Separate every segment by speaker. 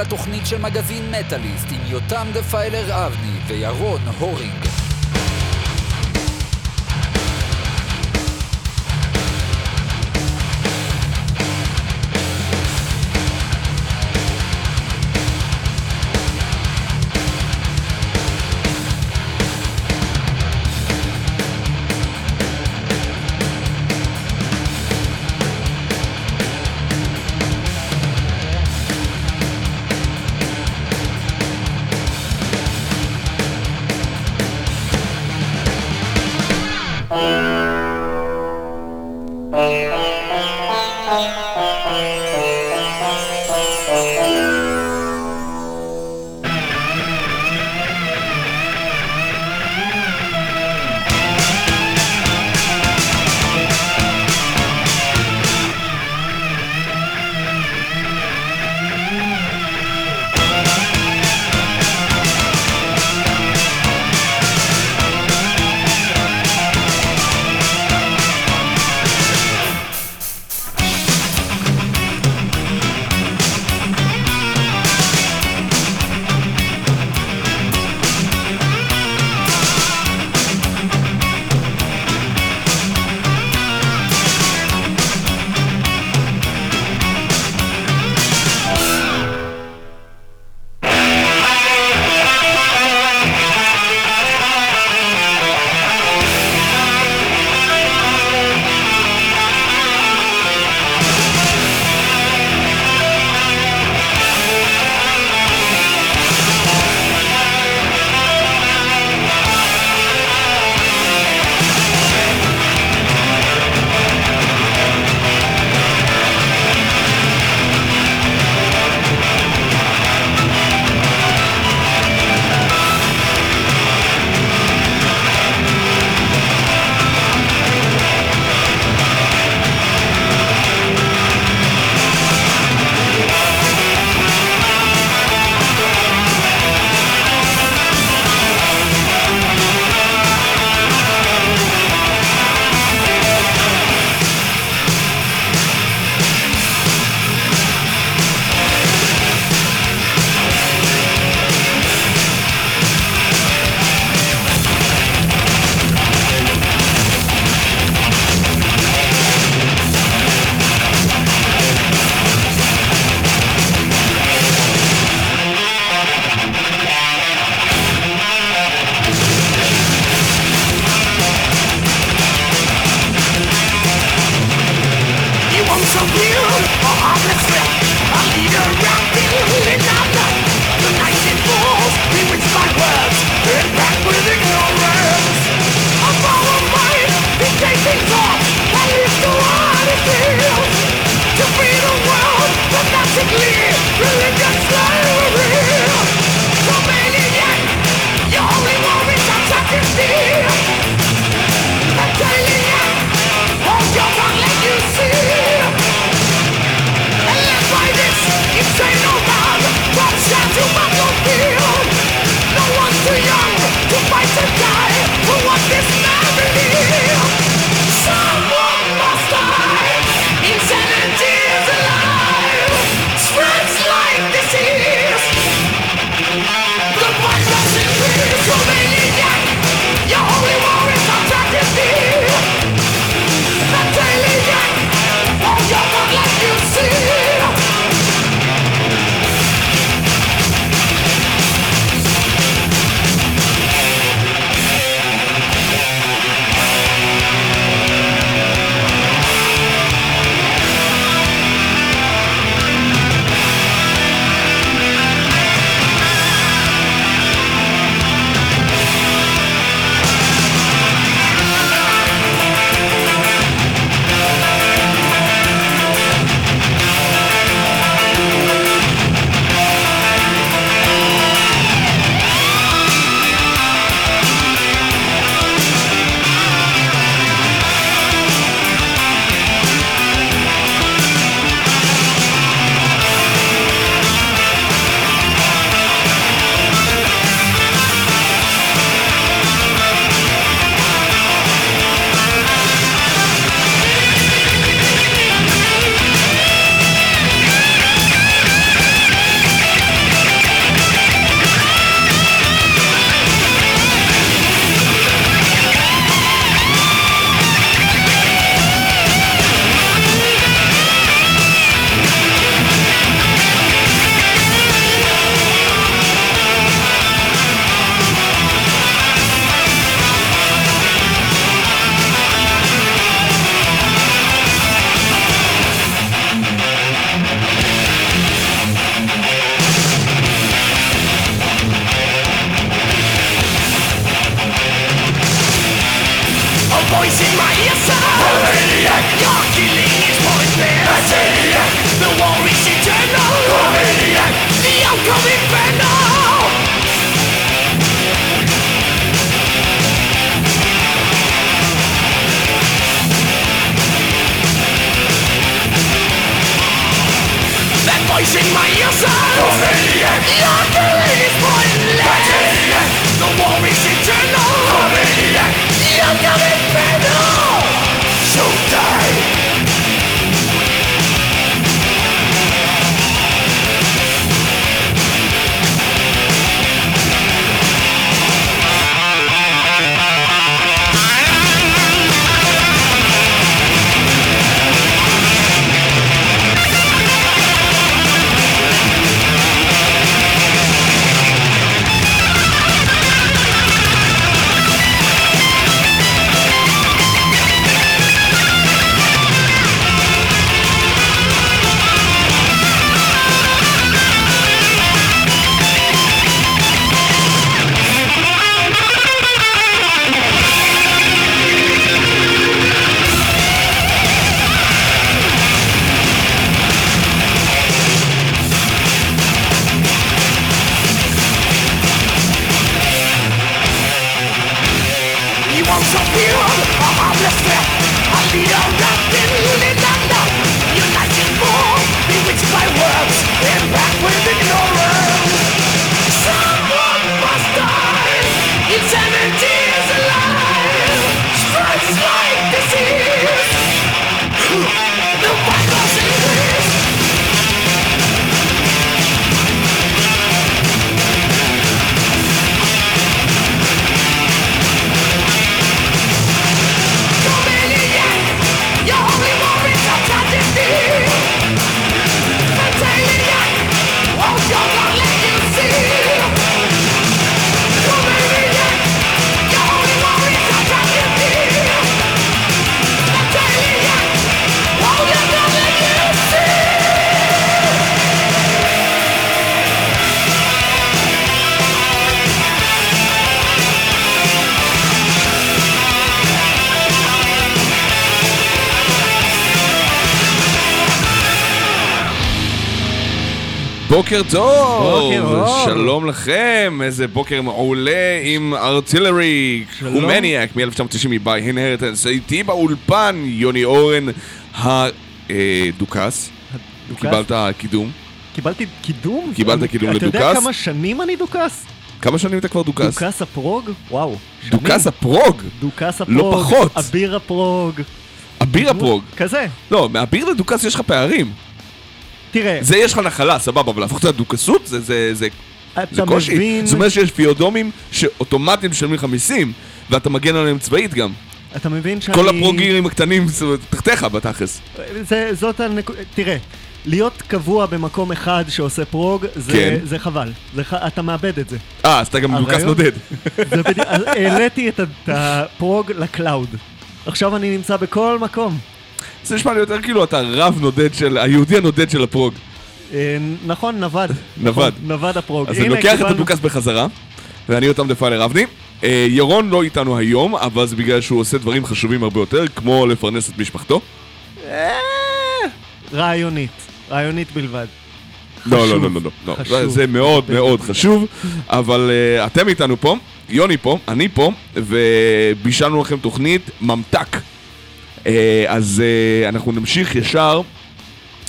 Speaker 1: לתוכנית של מגזין מטאליסט עם יותם דפיילר אבני וירון הורינג.
Speaker 2: בוקר טוב!
Speaker 3: בוקר אור.
Speaker 2: שלום לכם, איזה בוקר מעולה עם ארטילרי,
Speaker 3: שלום.
Speaker 2: קומניאק מ-1990 מביי אינהרטנס, איתי באולפן יוני אורן הדוכס,
Speaker 3: דוכס?
Speaker 2: קיבלת קידום,
Speaker 3: קיבלתי קידום?
Speaker 2: קיבלת קידום
Speaker 3: אתה יודע
Speaker 2: לדוכס?
Speaker 3: כמה שנים אני דוכס?
Speaker 2: כמה שנים אתה כבר דוכס?
Speaker 3: דוכס הפרוג? וואו.
Speaker 2: דוכס הפרוג,
Speaker 3: דוכס
Speaker 2: לא
Speaker 3: הפרוג.
Speaker 2: פחות.
Speaker 3: אביר הפרוג.
Speaker 2: אביר הפרוג,
Speaker 3: כזה.
Speaker 2: לא, מאביר לדוכס יש לך פערים,
Speaker 3: תראה,
Speaker 2: זה יש לך נחלה, סבבה, אבל להפוך את הדוכסות זה- זה זה זה קושי,
Speaker 3: מבין...
Speaker 2: זאת אומרת שיש פיודומים שאוטומטית משלמים לך מיסים, ואתה מגן עליהם צבאית גם.
Speaker 3: אתה מבין שאני...
Speaker 2: כל הפרוגירים הקטנים תחתיך בתכלס.
Speaker 3: זה, זאת הנקודה... תראה, להיות קבוע במקום אחד שעושה פרוג, זה,
Speaker 2: כן.
Speaker 3: זה חבל. זה ח... אתה מאבד את זה.
Speaker 2: אה, אז אתה גם
Speaker 3: הרעיון-
Speaker 2: נודד.
Speaker 3: זה בדיוק... אז העליתי את הפרוג ל cloud. עכשיו אני נמצא בכל מקום.
Speaker 2: זה נשמע לי יותר כאילו אתה רב נודד של, היהודי הנודד של הפרוג.
Speaker 3: אה, נכון, נווד.
Speaker 2: נווד.
Speaker 3: נווד הפרוג.
Speaker 2: אז אני לוקח את הדוכס בחזרה, ואני יותם Defiler אבני. אה, ירון לא איתנו היום, אבל זה בגלל שהוא עושה דברים חשובים הרבה יותר, כמו לפרנס את משפחתו.
Speaker 3: אה, רעיונית. רעיונית בלבד.
Speaker 2: לא, לא, לא, לא, לא, לא. זה- מאוד מאוד חשוב, אבל אתם איתנו פה, יוני פה, אני פה, ובישלנו לכם תוכנית ממתק. אה, אז אה, אנחנו נמשיך ישר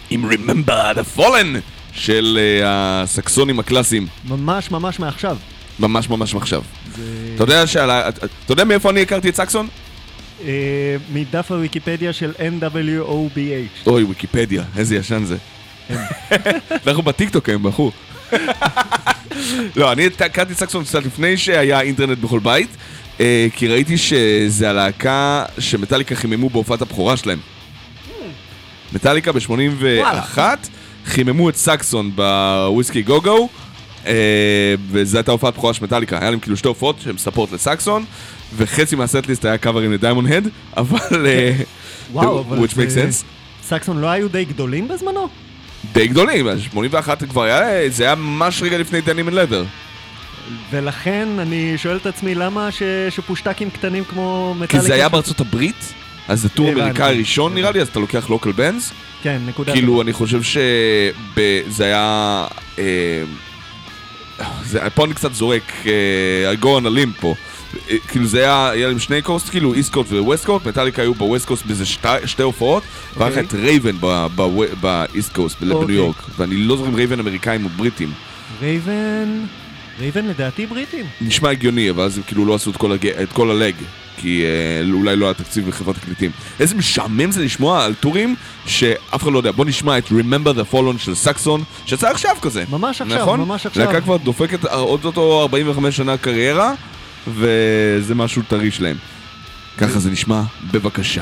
Speaker 2: עם Remember the Fallen של אה, הסקסונים הקלאסיים,
Speaker 3: ממש ממש מעכשיו.
Speaker 2: ממש ממש מעכשיו.
Speaker 3: זה...
Speaker 2: אתה יודע שעל- אתה יודע מאיפה אני הכרתי את סקסון?
Speaker 3: מדף הוויקיפדיה של NWOBH.
Speaker 2: אוי, ויקיפדיה, איזה ישן זה. אנחנו בטיקטוק היום, בחור. לא, אני הכרתי סקסון קצת לפני שהיה אינטרנט בכל בית, כי ראיתי שזה הלהקה שמטאליקה חיממו בהופעת הבכורה שלהם. מטאליקה ב-81 חיממו את סקסון בוויסקי גו גו, אה, וזו הייתה הופעת בכורה של מטאליקה. היה להם כאילו שתי הופעות שהן support לסקסון, וחצי מה setlist היה קאברים ל Diamond Head, אבל... אה,
Speaker 3: וואו, אבל
Speaker 2: which makes
Speaker 3: זה-
Speaker 2: sense.
Speaker 3: סקסון לא היו די גדולים בזמנו?
Speaker 2: די גדולים, 81 כבר היה, זה היה ממש רגע לפני Denim and Leather.
Speaker 3: ולכן אני שואל את עצמי למה ש... שפושטקים קטנים כמו
Speaker 2: כי
Speaker 3: מטאליקה...
Speaker 2: זה היה בארצות הברית, אז זה
Speaker 3: tour.
Speaker 2: אמריקאי ראשון נראה לי, אז אתה לוקח local bands.
Speaker 3: כן, נקודה.
Speaker 2: כאילו, אני חושב שזה היה... אה, זה- פה אני קצת זורק, I go on a limb פה. אה, כאילו זה היה, היה להם שני coast, כאילו East Coast ו West Coast, מטאליקה היו ב West Coast באיזה שתי- הופעות, והיה לך את רייבן ב East Coast, בניו
Speaker 3: אוקיי.
Speaker 2: יורק, ואני לא זוכר אם רייבן אמריקאים או בריטים.
Speaker 3: רייבן... רייבן לדעתי בריטים.
Speaker 2: נשמע הגיוני, אבל אז הם כאילו לא עשו את כל, הג... את כל ה leg, כי אה, אולי לא היה תקציב בחברת תקליטים. איזה משעמם זה לשמוע על טורים שאף אחד לא יודע. בוא נשמע את Remember the Fallen של סקסון, שיצא עכשיו כזה.
Speaker 3: ממש עכשיו,
Speaker 2: נכון?
Speaker 3: ממש עכשיו.
Speaker 2: להקה כבר דופקת עוד אותו 45 שנה קריירה, וזה משהו טרי שלהם. ככה זה נשמע, בבקשה.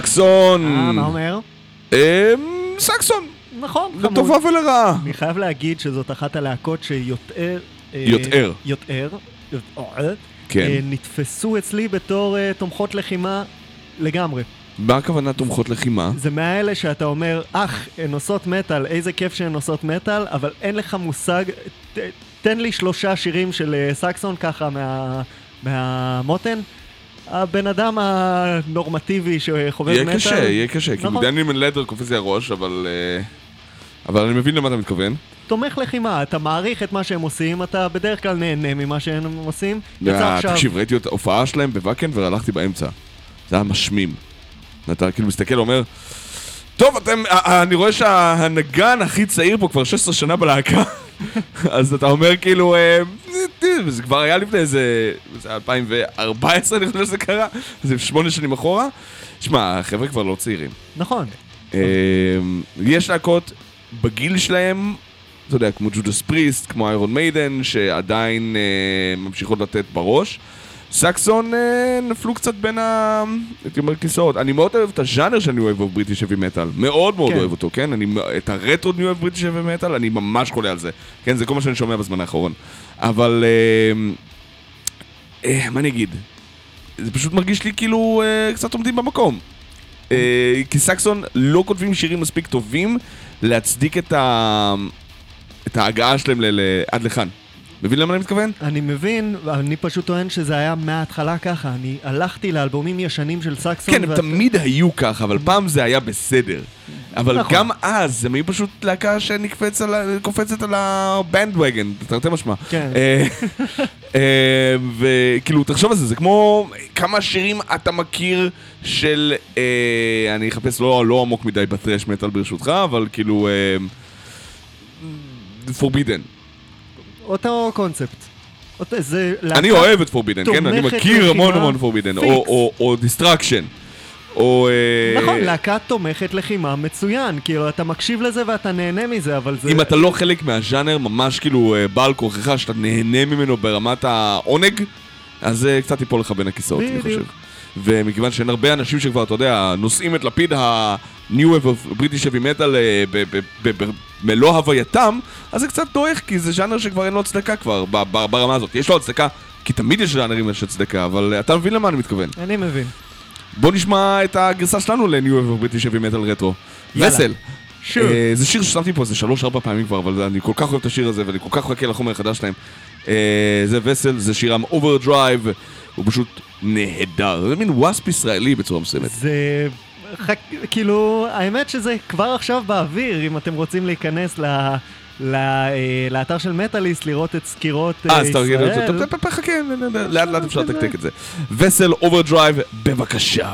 Speaker 2: סקסון.
Speaker 3: אה, מה אומר?
Speaker 2: אמ, סקסון,
Speaker 3: נכון, חמוד.
Speaker 2: לטובה ולרעה.
Speaker 3: אני חייב להגיד שזאת אחת הלהקות שיותר... אה,
Speaker 2: יותר.
Speaker 3: יותר. יותר.
Speaker 2: כן.
Speaker 3: אה, נתפסו אצלי בתור אה, תומכות לחימה לגמרי.
Speaker 2: מה הכוונה תומכות לחימה?
Speaker 3: זה מהאלה שאתה אומר, אך, הן עושות מטאל, איזה כיף שהן עושות מטאל, אבל אין לך מושג, ת, תן לי שלושה שירים של אה, סקסון ככה מה, מהמותן. הבן אדם הנורמטיבי שחובב
Speaker 2: יהיה
Speaker 3: מטאל.
Speaker 2: קשה, יהיה קשה, כי
Speaker 3: נכון.
Speaker 2: דניאל לדר קופץ לי הראש, אבל... אה, אבל אני מבין למה אתה מתכוון.
Speaker 3: תומך לחימה, אתה מעריך את מה שהם עושים, אתה בדרך כלל נהנה ממה שהם עושים. יצא
Speaker 2: אה,
Speaker 3: עכשיו,
Speaker 2: תקשיב, ראיתי את ההופעה שלהם בוואקן והלכתי באמצע. זה היה משמים. אתה כאילו מסתכל, אומר, טוב, אתם, אה, אני רואה שהנגן הכי צעיר פה כבר 16 שנה בלהקה. אז אתה אומר כאילו, אה, זה כבר היה לפני איזה, זה היה 2014 אני חושב שזה קרה, זה שמונה שנים אחורה. שמע, החבר'ה כבר לא צעירים.
Speaker 3: נכון.
Speaker 2: אה, יש להקות בגיל שלהם, אתה יודע, כמו ג'ודס פריסט, כמו איירון מיידן, שעדיין אה, ממשיכות לתת בראש. סקסון אה, נפלו קצת בין ה... הייתי אומר כיסאות. אני מאוד אוהב את הז'אנר שאני אוהב בבריטיש אבי מטאל. מאוד מאוד
Speaker 3: כן.
Speaker 2: אוהב אותו, כן? אני, את הרטרו ניו אוהב בריטיש אבי מטאל, אני ממש חולה על זה. כן, זה כל מה שאני שומע בזמן האחרון. אבל... אה, אה, מה אני אגיד? זה פשוט מרגיש לי כאילו אה, קצת עומדים במקום. אה, כי סקסון לא כותבים שירים מספיק טובים להצדיק את, ה... את ההגעה שלהם ל... ל... עד לכאן. מבין למה אני מתכוון?
Speaker 3: אני מבין, אני פשוט טוען שזה היה מההתחלה ככה. אני הלכתי לאלבומים ישנים של סקסון.
Speaker 2: כן, הם תמיד היו ככה, אבל פעם זה היה בסדר. אבל
Speaker 3: נכון.
Speaker 2: גם אז, הם היו פשוט להקה שקופצת על הבנדווגן, תרתי משמע.
Speaker 3: כן.
Speaker 2: אה, אה, וכאילו, תחשוב על זה, זה כמו כמה שירים אתה מכיר של... אה, אני אחפש לא לא עמוק מדי בטרש מטאל ברשותך, אבל כאילו... פורבידן.
Speaker 3: אותו קונספט. אותו- זה
Speaker 2: אני אוהב את פורבידן, כן? אני מכיר המון המון פורבידן. או Destruction. או... אה,
Speaker 3: נכון, להקה תומכת לחימה מצוין. כאילו, אתה מקשיב לזה ואתה נהנה מזה, אבל זה...
Speaker 2: אם אתה לא חלק מהז'אנר, ממש כאילו אה, בעל כורכך, שאתה נהנה ממנו ברמת העונג, אז זה קצת ייפול לך בין הכיסאות, אני. חושב. ומכיוון שאין הרבה אנשים שכבר, אתה יודע, נושאים את לפיד ה-New Wave of British Heavy Metal אה, במלוא הווייתם, אז זה קצת דועך, כי זה ז'אנר שכבר אין לו הצדקה כבר, ברמה הזאת. יש לו הצדקה, כי תמיד יש ז'אנרים יש הצדקה, אבל אתה מבין למה אני מתכוון.
Speaker 3: אני מבין.
Speaker 2: בוא נשמע את הגרסה שלנו ל-New Wave of British Heavy Metal רטרו. וסל.
Speaker 3: שוב.
Speaker 2: אה, זה שיר ששמתי פה איזה שלוש-ארבע פעמים כבר, אבל אני כל כך אוהב את השיר הזה, ואני כל כך מחכה לחומר החדש שלהם. אה, זה וסל, זה שירם אובerdrive, הוא פשוט נהדר. זה מין וואספ ישראלי בצורה מסוימת.
Speaker 3: זה... חק... כאילו, האמת שזה כבר עכשיו באוויר, אם אתם רוצים להיכנס ל... ל... אה, לאתר של מטאליסט, לראות את סקירות אה,
Speaker 2: אה, אז תרגיל את
Speaker 3: ישראל.
Speaker 2: זה, חכה, לאט לאט אפשר לתקתק את זה. וסל אובerdrive, בבקשה.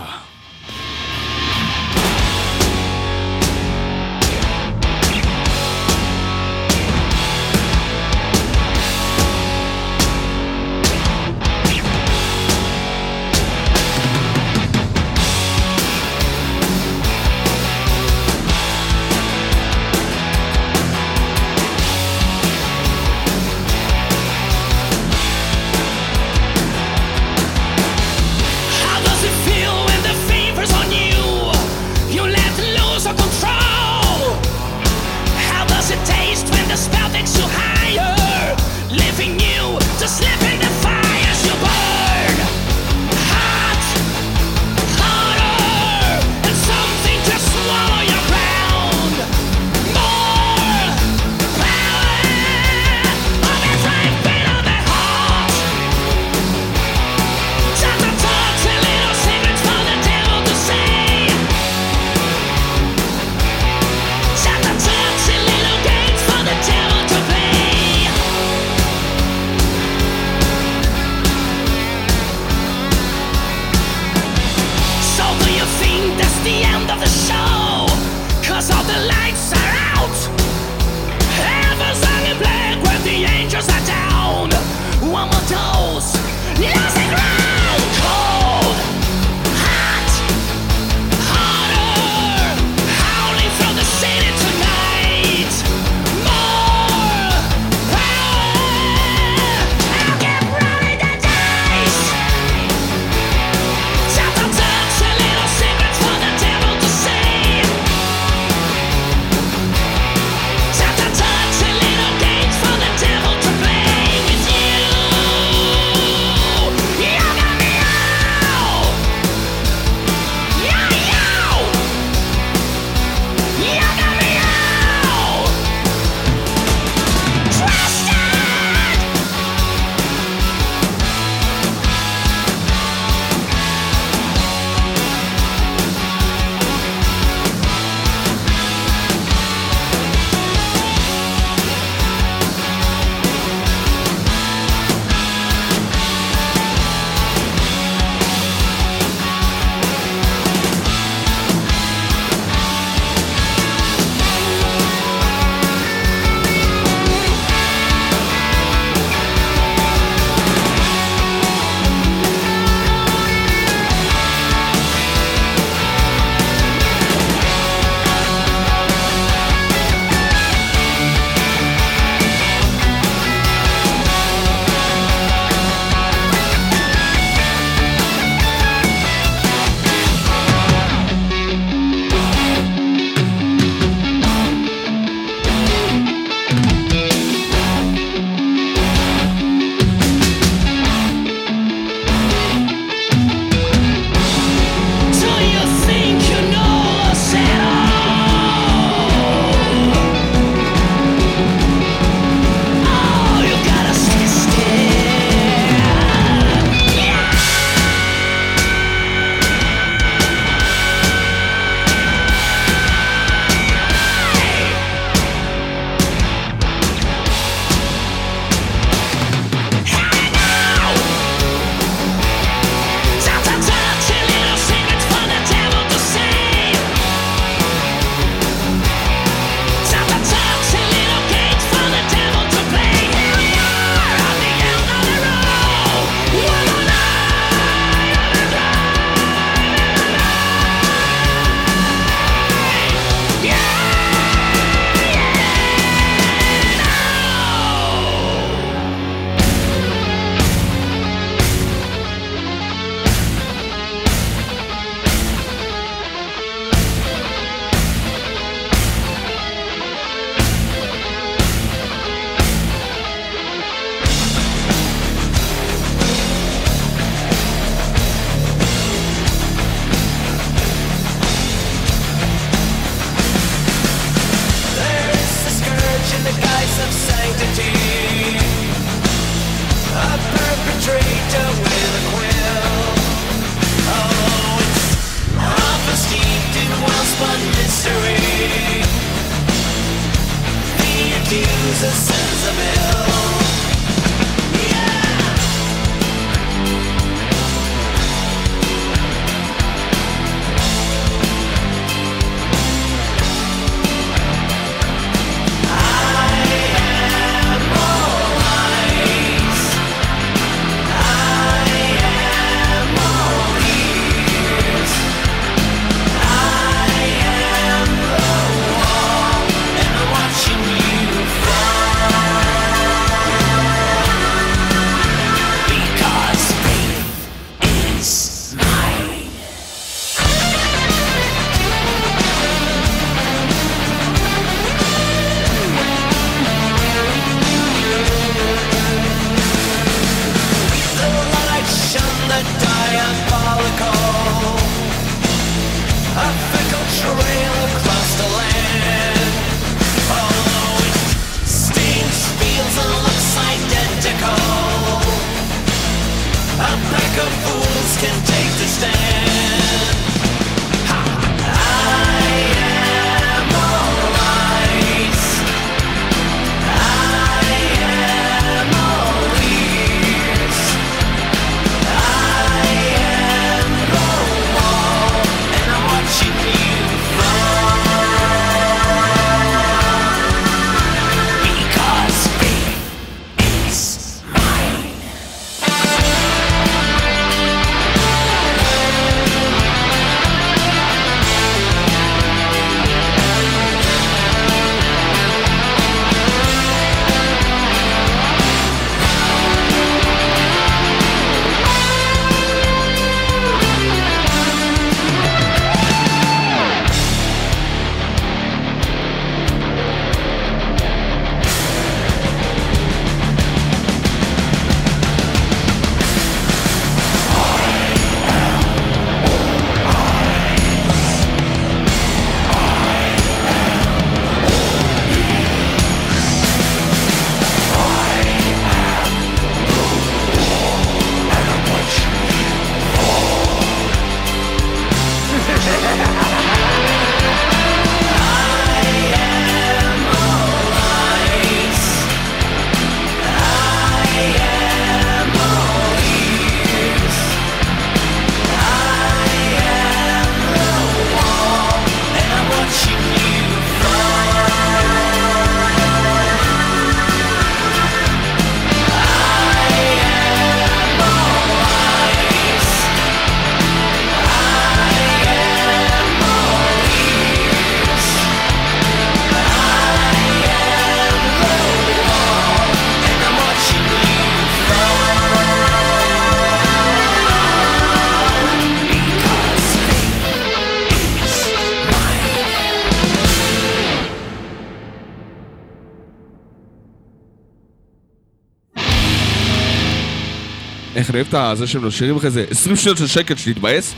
Speaker 2: אני אוהב את הזה שהם משאירים לך איזה 20 שניות של שקט שתתבאס?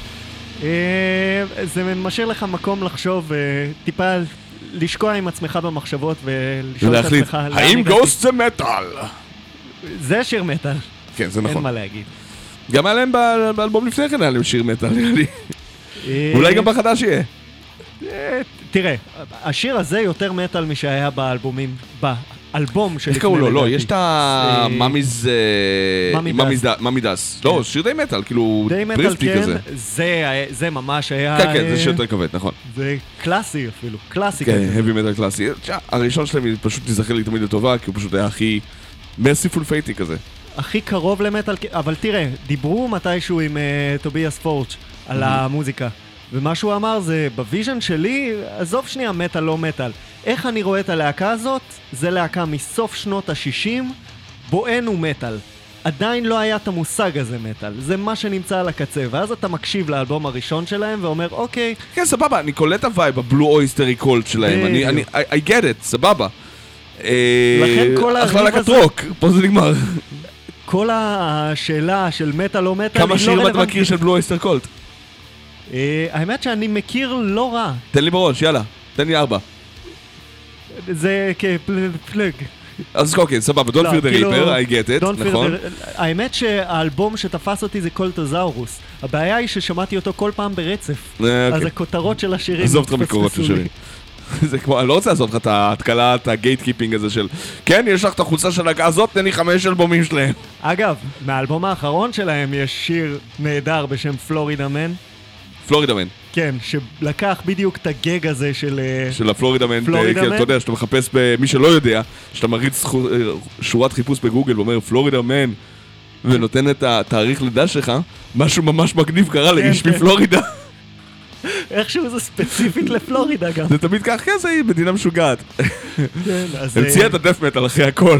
Speaker 3: אה, זה משאיר לך מקום לחשוב, אה, טיפה לשקוע עם עצמך במחשבות ולשאול את עצמך...
Speaker 2: האם. גוסט זה מטאל?
Speaker 3: זה שיר מטאל,
Speaker 2: כן, זה
Speaker 3: אין
Speaker 2: נכון.
Speaker 3: מה להגיד.
Speaker 2: גם היה להם באלבום לפני כן היה להם שיר מטאל, נראה לי.
Speaker 3: אה,
Speaker 2: אולי גם בחדש יהיה.
Speaker 3: אה, תראה, השיר הזה יותר מטאל משהיה באלבומים, באלבום שלפני
Speaker 2: איך קראו לו? לא. יש את
Speaker 3: אה, ה
Speaker 2: Mummy's...
Speaker 3: אה,
Speaker 2: Mummy Mummy Dust. לא, שיר די מטאל, כאילו...
Speaker 3: די מטאל כן,
Speaker 2: כזה.
Speaker 3: זה, ממש היה...
Speaker 2: כן, כן,
Speaker 3: אה,
Speaker 2: זה שיר יותר כבד, נכון.
Speaker 3: זה קלאסי אפילו, קלאסי
Speaker 2: כן,
Speaker 3: כזה.
Speaker 2: heavy metal קלאסי. הראשון שלהם פשוט תיזכר לי תמיד לטובה, כי הוא פשוט היה הכי... מרסיפול פייטי כזה.
Speaker 3: הכי קרוב למטאל, אבל תראה, דיברו מתישהו עם טוביאס פורג' על המוזיקה. ומה שהוא אמר זה, ב vision שלי, עזוב שנייה מטאל לא מטאל. איך אני רואה את הלהקה הזאת? זה להקה מסוף שנות ה-60, בואנו מטאל. עדיין לא היה את המושג הזה מטאל, זה מה שנמצא על הקצה, ואז אתה מקשיב לאלבום הראשון שלהם ואומר, אוקיי,
Speaker 2: כן, סבבה, אני קולט הווייב, הבלו אויסטרי קולט שלהם, אני, אני. I, I get it, סבבה. אה,
Speaker 3: לכן כל
Speaker 2: אחלה
Speaker 3: הריב
Speaker 2: להקת
Speaker 3: הזה-
Speaker 2: רוק, פה זה נגמר.
Speaker 3: כל השאלה של מטאל לא מטאל
Speaker 2: כמה
Speaker 3: לא
Speaker 2: שירים אתה. מכיר של בלו אויסטר קולט?
Speaker 3: האמת שאני מכיר לא רע.
Speaker 2: תן לי בראש, יאללה, תן לי ארבע.
Speaker 3: זה כפלג.
Speaker 2: אז אוקיי, סבבה, Don't
Speaker 3: לא,
Speaker 2: Fear the
Speaker 3: כאילו,
Speaker 2: Reaper, I get it, נכון?
Speaker 3: האמת שהאלבום שתפס אותי זה Cultosaurus. הבעיה היא ששמעתי אותו כל פעם ברצף.
Speaker 2: אה,
Speaker 3: אז
Speaker 2: אוקיי.
Speaker 3: הכותרות של השירים
Speaker 2: עזוב אותך מקורות של. שירים. זה כמו, אני לא רוצה לעשות לך את ההתקלה, את ה gatekeeping הזה של כן, יש לך את החולצה של הלהקה הזאת, תן לי חמש אלבומים שלהם.
Speaker 3: אגב, מהאלבום האחרון שלהם יש שיר נהדר בשם פלורידה מן.
Speaker 2: פלורידה מן,
Speaker 3: כן, שלקח בדיוק את הגג הזה של... אה,
Speaker 2: של הפלורידה מן,
Speaker 3: פלורידה
Speaker 2: כן,
Speaker 3: מן?
Speaker 2: אתה יודע, שאתה מחפש, במי שלא יודע, שאתה מריץ אה, שורת חיפוש בגוגל ואומר פלורידה מן, ונותן את התאריך לידה שלך, משהו ממש מגניב קרה לאיש
Speaker 3: כן.
Speaker 2: מפלורידה.
Speaker 3: איכשהו זה ספציפית לפלורידה גם.
Speaker 2: זה תמיד כך, כן, זה מדינה משוגעת.
Speaker 3: כן, אז,
Speaker 2: המציאה
Speaker 3: אה,
Speaker 2: את הדף מטאל אחרי הכל.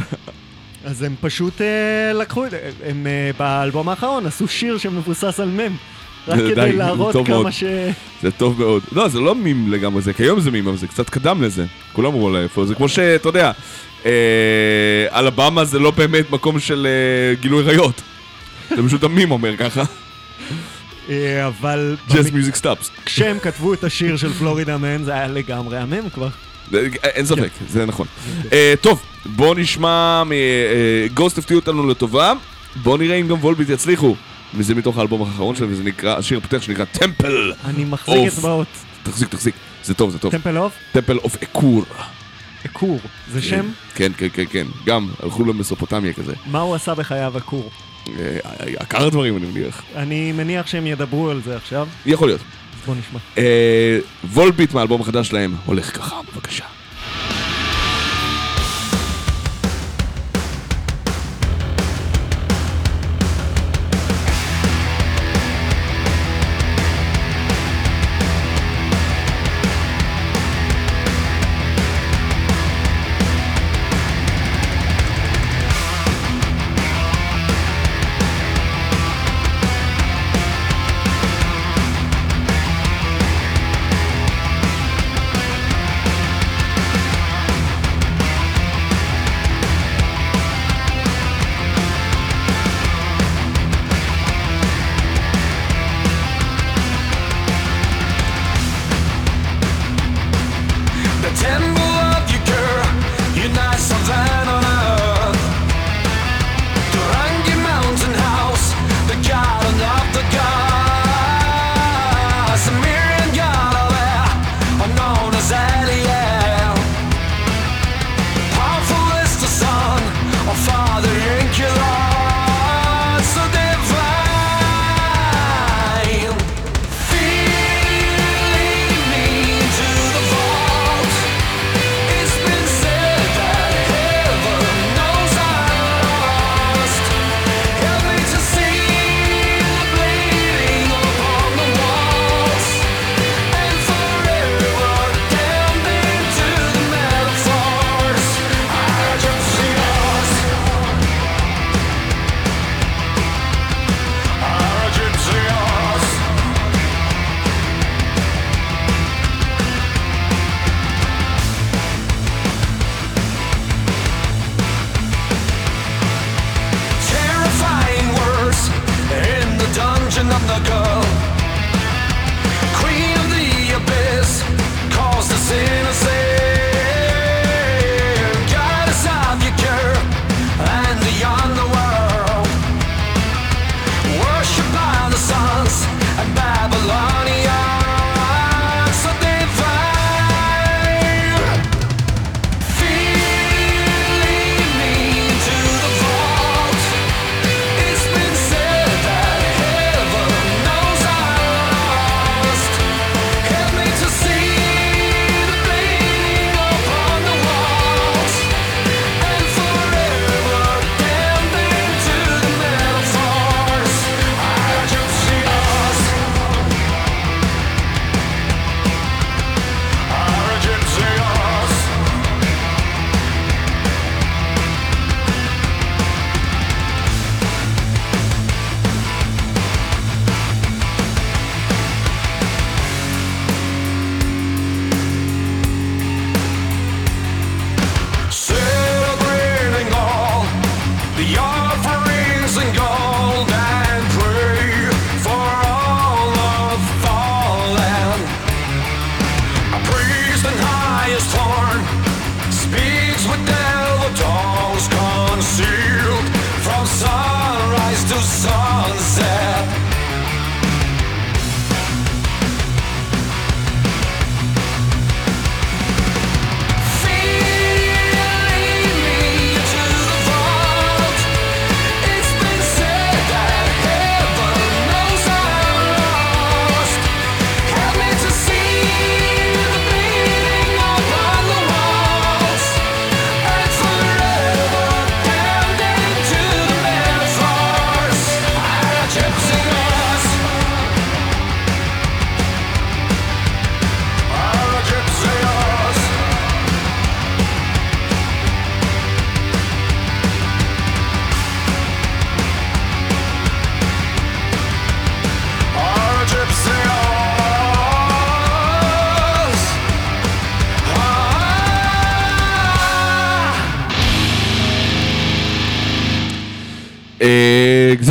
Speaker 3: אז הם פשוט אה, לקחו את זה, הם אה, באלבום האחרון עשו שיר שמבוסס על מם. רק כדי להראות כמה
Speaker 2: מאוד.
Speaker 3: ש...
Speaker 2: זה טוב מאוד. לא, זה לא מים לגמרי, זה כיום זה מים, אבל זה קצת קדם לזה. כולם אמרו לה איפה, זה כמו שאתה יודע, אה, אלבמה זה לא באמת מקום של אה, גילוי ראיות. זה פשוט המים אומר ככה.
Speaker 3: אה, אבל... Just
Speaker 4: מיוזיק סטאפס.
Speaker 3: כשהם כתבו את השיר של פלורידה מן, זה היה לגמרי המם כבר.
Speaker 4: אה, אה, אין כן. ספק, זה נכון. אוקיי. טוב, בואו נשמע מ... גוסט הפתיעו אותנו לטובה, בואו נראה אם גם וולביט יצליחו. וזה מתוך האלבום האחרון שלהם, וזה נקרא, השיר הפותח שנקרא Temple!
Speaker 3: אני מחזיק אצבעות.
Speaker 4: תחזיק, תחזיק. זה טוב, זה טוב.
Speaker 3: Temple of?
Speaker 4: Temple of אקור.
Speaker 3: אקור, זה כן. שם?
Speaker 4: כן, כן, כן, כן. גם, הלכו למסופוטמיה כזה.
Speaker 3: מה הוא עשה בחייו אקור?
Speaker 4: אה, אה, עקר דברים, אני מניח.
Speaker 3: אני מניח שהם ידברו על זה עכשיו.
Speaker 4: יכול להיות.
Speaker 3: בוא נשמע.
Speaker 4: אה, וולביט מהאלבום החדש שלהם הולך ככה, בבקשה.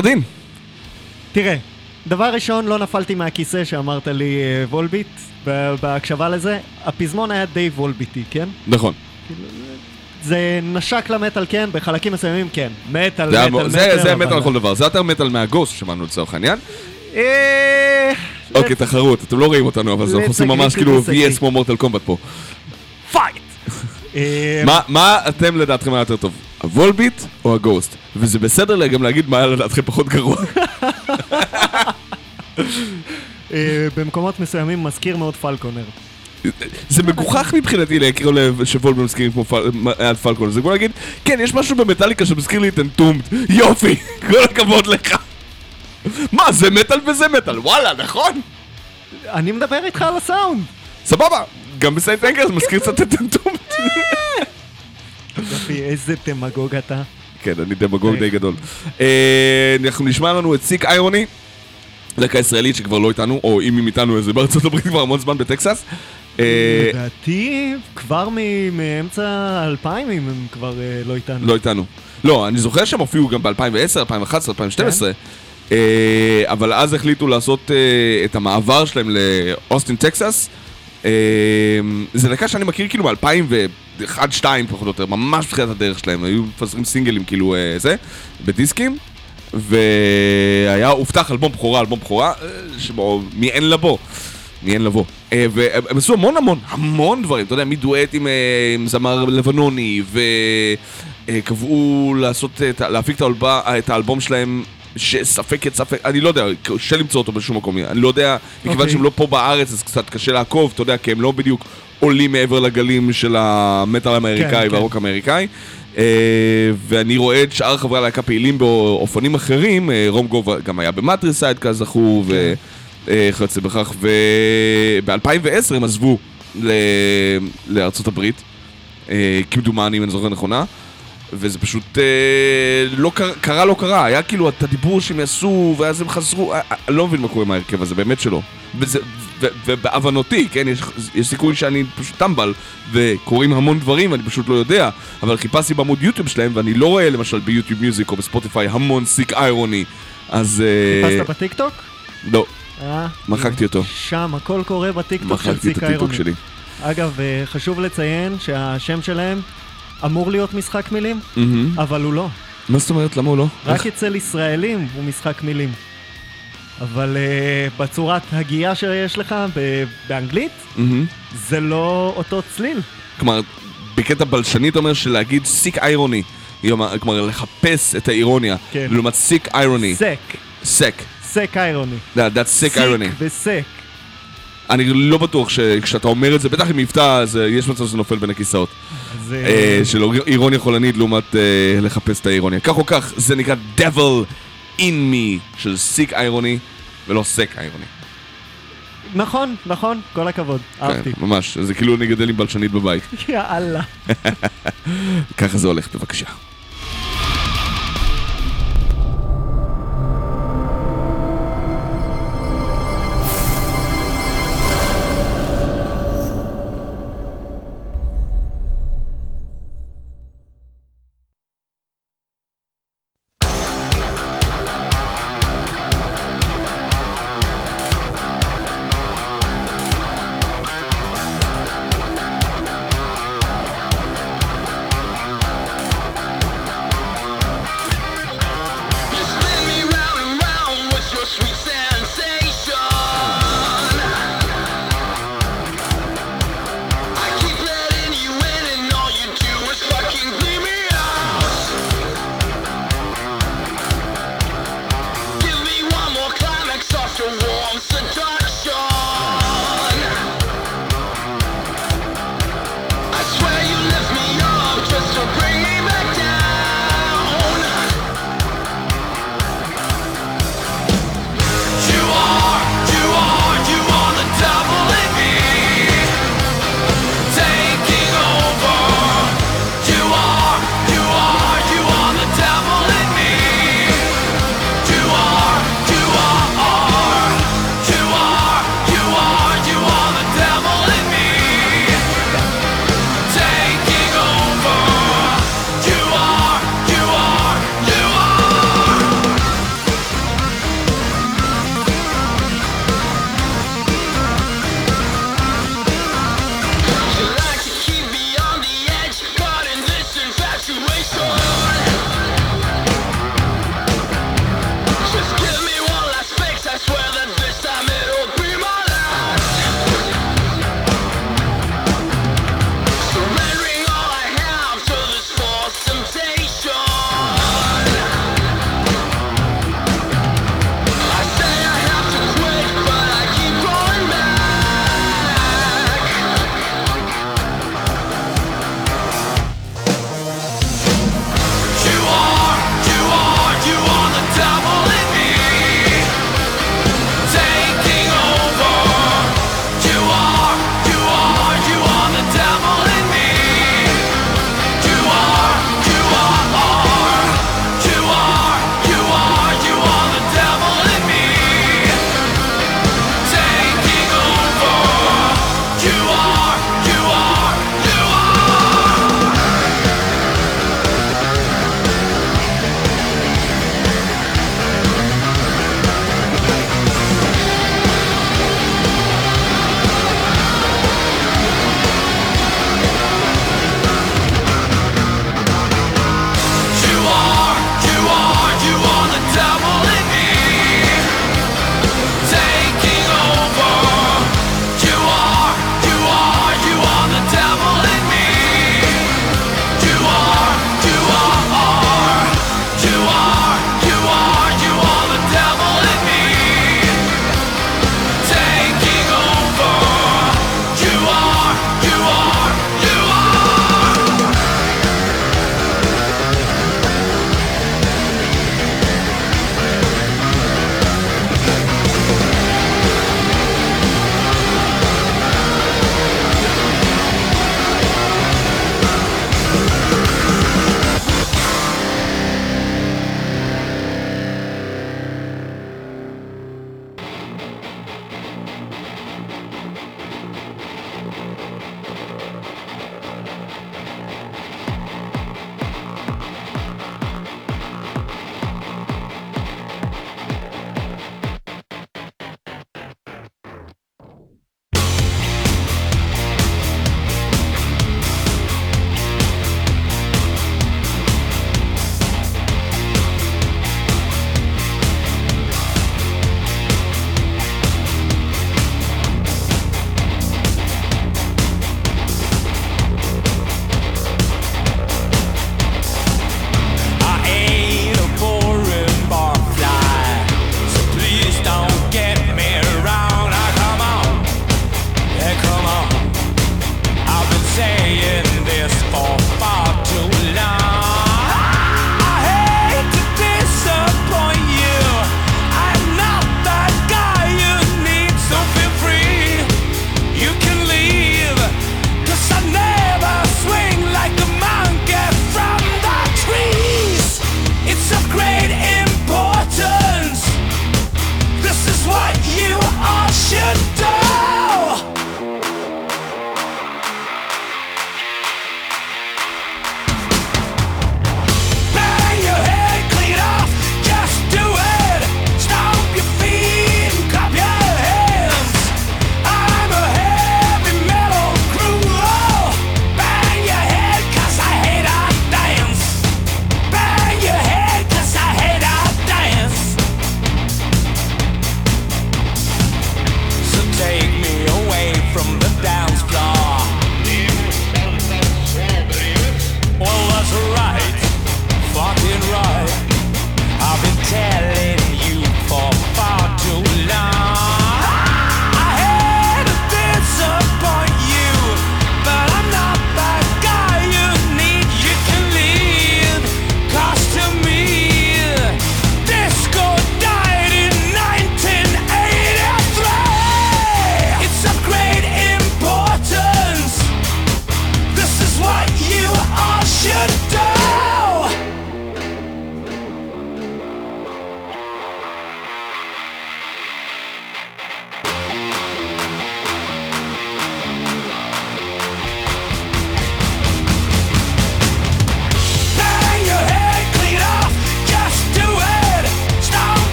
Speaker 4: סרדין.
Speaker 3: תראה, דבר ראשון, לא נפלתי מהכיסא שאמרת לי אה, וולביט, בהקשבה לזה. הפזמון היה די וולביטי, כן?
Speaker 2: נכון.
Speaker 3: כאילו, זה נשק למטאל כן, בחלקים מסוימים כן. מטאל, מטאל, מטאל.
Speaker 2: זה זה מטאל לא. לכל דבר, זה יותר מטאל מהגוסט שמענו לצורך העניין.
Speaker 3: אה,
Speaker 2: אוקיי, תחרות, אתם לא רואים אותנו, אבל אנחנו עושים ממש כאילו VS כמו מורטל קומבט פה.
Speaker 3: Fight! אה,
Speaker 2: מה אתם לדעתכם היה יותר טוב? הוולביט או הגוסט? וזה בסדר גם להגיד מה היה לדעתכם פחות גרוע.
Speaker 3: אה, במקומות מסוימים מזכיר מאוד פלקונר.
Speaker 2: זה מגוחך מבחינתי להכיר לב שוולברן מזכירים כמו פל- על פלקון, זה כמו להגיד, כן, יש משהו במטאליקה שמזכיר לי את אנטומט, יופי, כל הכבוד לך. מה, זה מטאל וזה מטאל, וואלה, נכון?
Speaker 3: אני מדבר איתך על הסאונד!
Speaker 2: סבבה, גם בסיינט אנגר זה מזכיר קצת את אנטומט.
Speaker 3: יופי, איזה דמגוג אתה.
Speaker 2: כן, אני דמגוג די גדול. אה, אנחנו נשמע לנו את סיק איירוני, להקה ישראלית שכבר לא איתנו, או אם היא איתנו אז זה בארצות הברית כבר המון זמן בטקסס. אה,
Speaker 3: לדעתי, כבר מאמצע 2000 אם הם כבר אה, לא איתנו.
Speaker 2: לא איתנו. לא, אני זוכר שהם הופיעו גם ב-2010, 2011, 2012,
Speaker 3: כן.
Speaker 2: אה, אבל אז החליטו לעשות את המעבר שלהם לאוסטין, טקסס. אה, זה להקה שאני מכיר כאילו ב-2001-2002 פחות או יותר, ממש בתחילת הדרך שלהם, היו מפזרים סינגלים כאילו אה, זה, בדיסקים, והיה הובטח אלבום בכורה, אלבום בכורה, אה, שבו מאין לבוא. מאין לבוא. אה, והם הם עשו המון המון, המון דברים, אתה יודע, מדואט עם, עם זמר לבנוני, וקבעו לעשות, להפיק. את האלבום שלהם, שספק את ספק, אני לא יודע, קשה למצוא אותו בשום מקום, אני לא יודע, מכיוון
Speaker 3: אוקיי.
Speaker 2: שהם לא פה בארץ, אז קצת קשה לעקוב, אתה יודע, כי הם לא בדיוק עולים מעבר לגלים של המטאל האמריקאי
Speaker 3: כן.
Speaker 2: והרוק האמריקאי. אה, ואני רואה את שאר חברי הלהקה פעילים באופנים אחרים, אה, רום גוב גם היה במטריסייד כזכור,
Speaker 3: כן.
Speaker 2: וכיוצא בכך, וב-2010 הם עזבו לארצות הברית, אה, כמדומני אם אני זוכר נכונה, וזה פשוט אה, לא קרה, קרה לא קרה, היה כאילו את הדיבור שהם יעשו, ואז הם חזרו, אה, אה, אני לא מבין מה קורה עם ההרכב הזה, באמת שלא. וזה, ו, ובהבנותי, כן, יש, יש סיכוי שאני פשוט טמבל, וקורים המון דברים, אני פשוט לא יודע, אבל חיפשתי בעמוד יוטיוב שלהם, ואני לא רואה למשל ב YouTube Music או בספוטיפיי המון Sick Irony, אז... אה,
Speaker 3: חיפשת בטיקטוק?
Speaker 2: לא,
Speaker 3: אה,
Speaker 2: מחקתי אותו.
Speaker 3: שם, הכל קורה בטיקטוק של
Speaker 2: מחקתי את
Speaker 3: Sick
Speaker 2: הטיקטוק
Speaker 3: Irony.
Speaker 2: שלי.
Speaker 3: אגב, אה, חשוב לציין שהשם שלהם אמור להיות משחק מילים,
Speaker 2: מהמם.
Speaker 3: אבל הוא לא.
Speaker 2: מה זאת אומרת? למה הוא לא?
Speaker 3: רק אצל ישראלים הוא משחק מילים. אבל uh, בצורת הגייה שיש לך ב- באנגלית,
Speaker 2: מהמם.
Speaker 3: זה לא אותו צליל.
Speaker 2: כלומר, בקטע בלשני אתה אומר שלהגיד סיק איירוני, כלומר לחפש את האירוניה,
Speaker 3: כן.
Speaker 2: לעומת סיק איירוני,
Speaker 3: סק,
Speaker 2: סק,
Speaker 3: סק איירוני.
Speaker 2: that's sick irony.
Speaker 3: סיק וסק.
Speaker 2: אני לא בטוח שכשאתה אומר את זה, בטח עם מבטא, אז אה, יש מצב שזה נופל בין הכיסאות.
Speaker 3: אז אה,
Speaker 2: אה, של אירוניה חולנית לעומת אה, לחפש את האירוניה. כך או כך, זה נקרא devil in me של סיק איירוני, ולא סק איירוני.
Speaker 3: נכון, נכון, כל הכבוד, אהבתי.
Speaker 2: כן, ממש, זה כאילו אני גדל עם בלשנית בבית.
Speaker 3: יאללה.
Speaker 2: ככה זה הולך, בבקשה.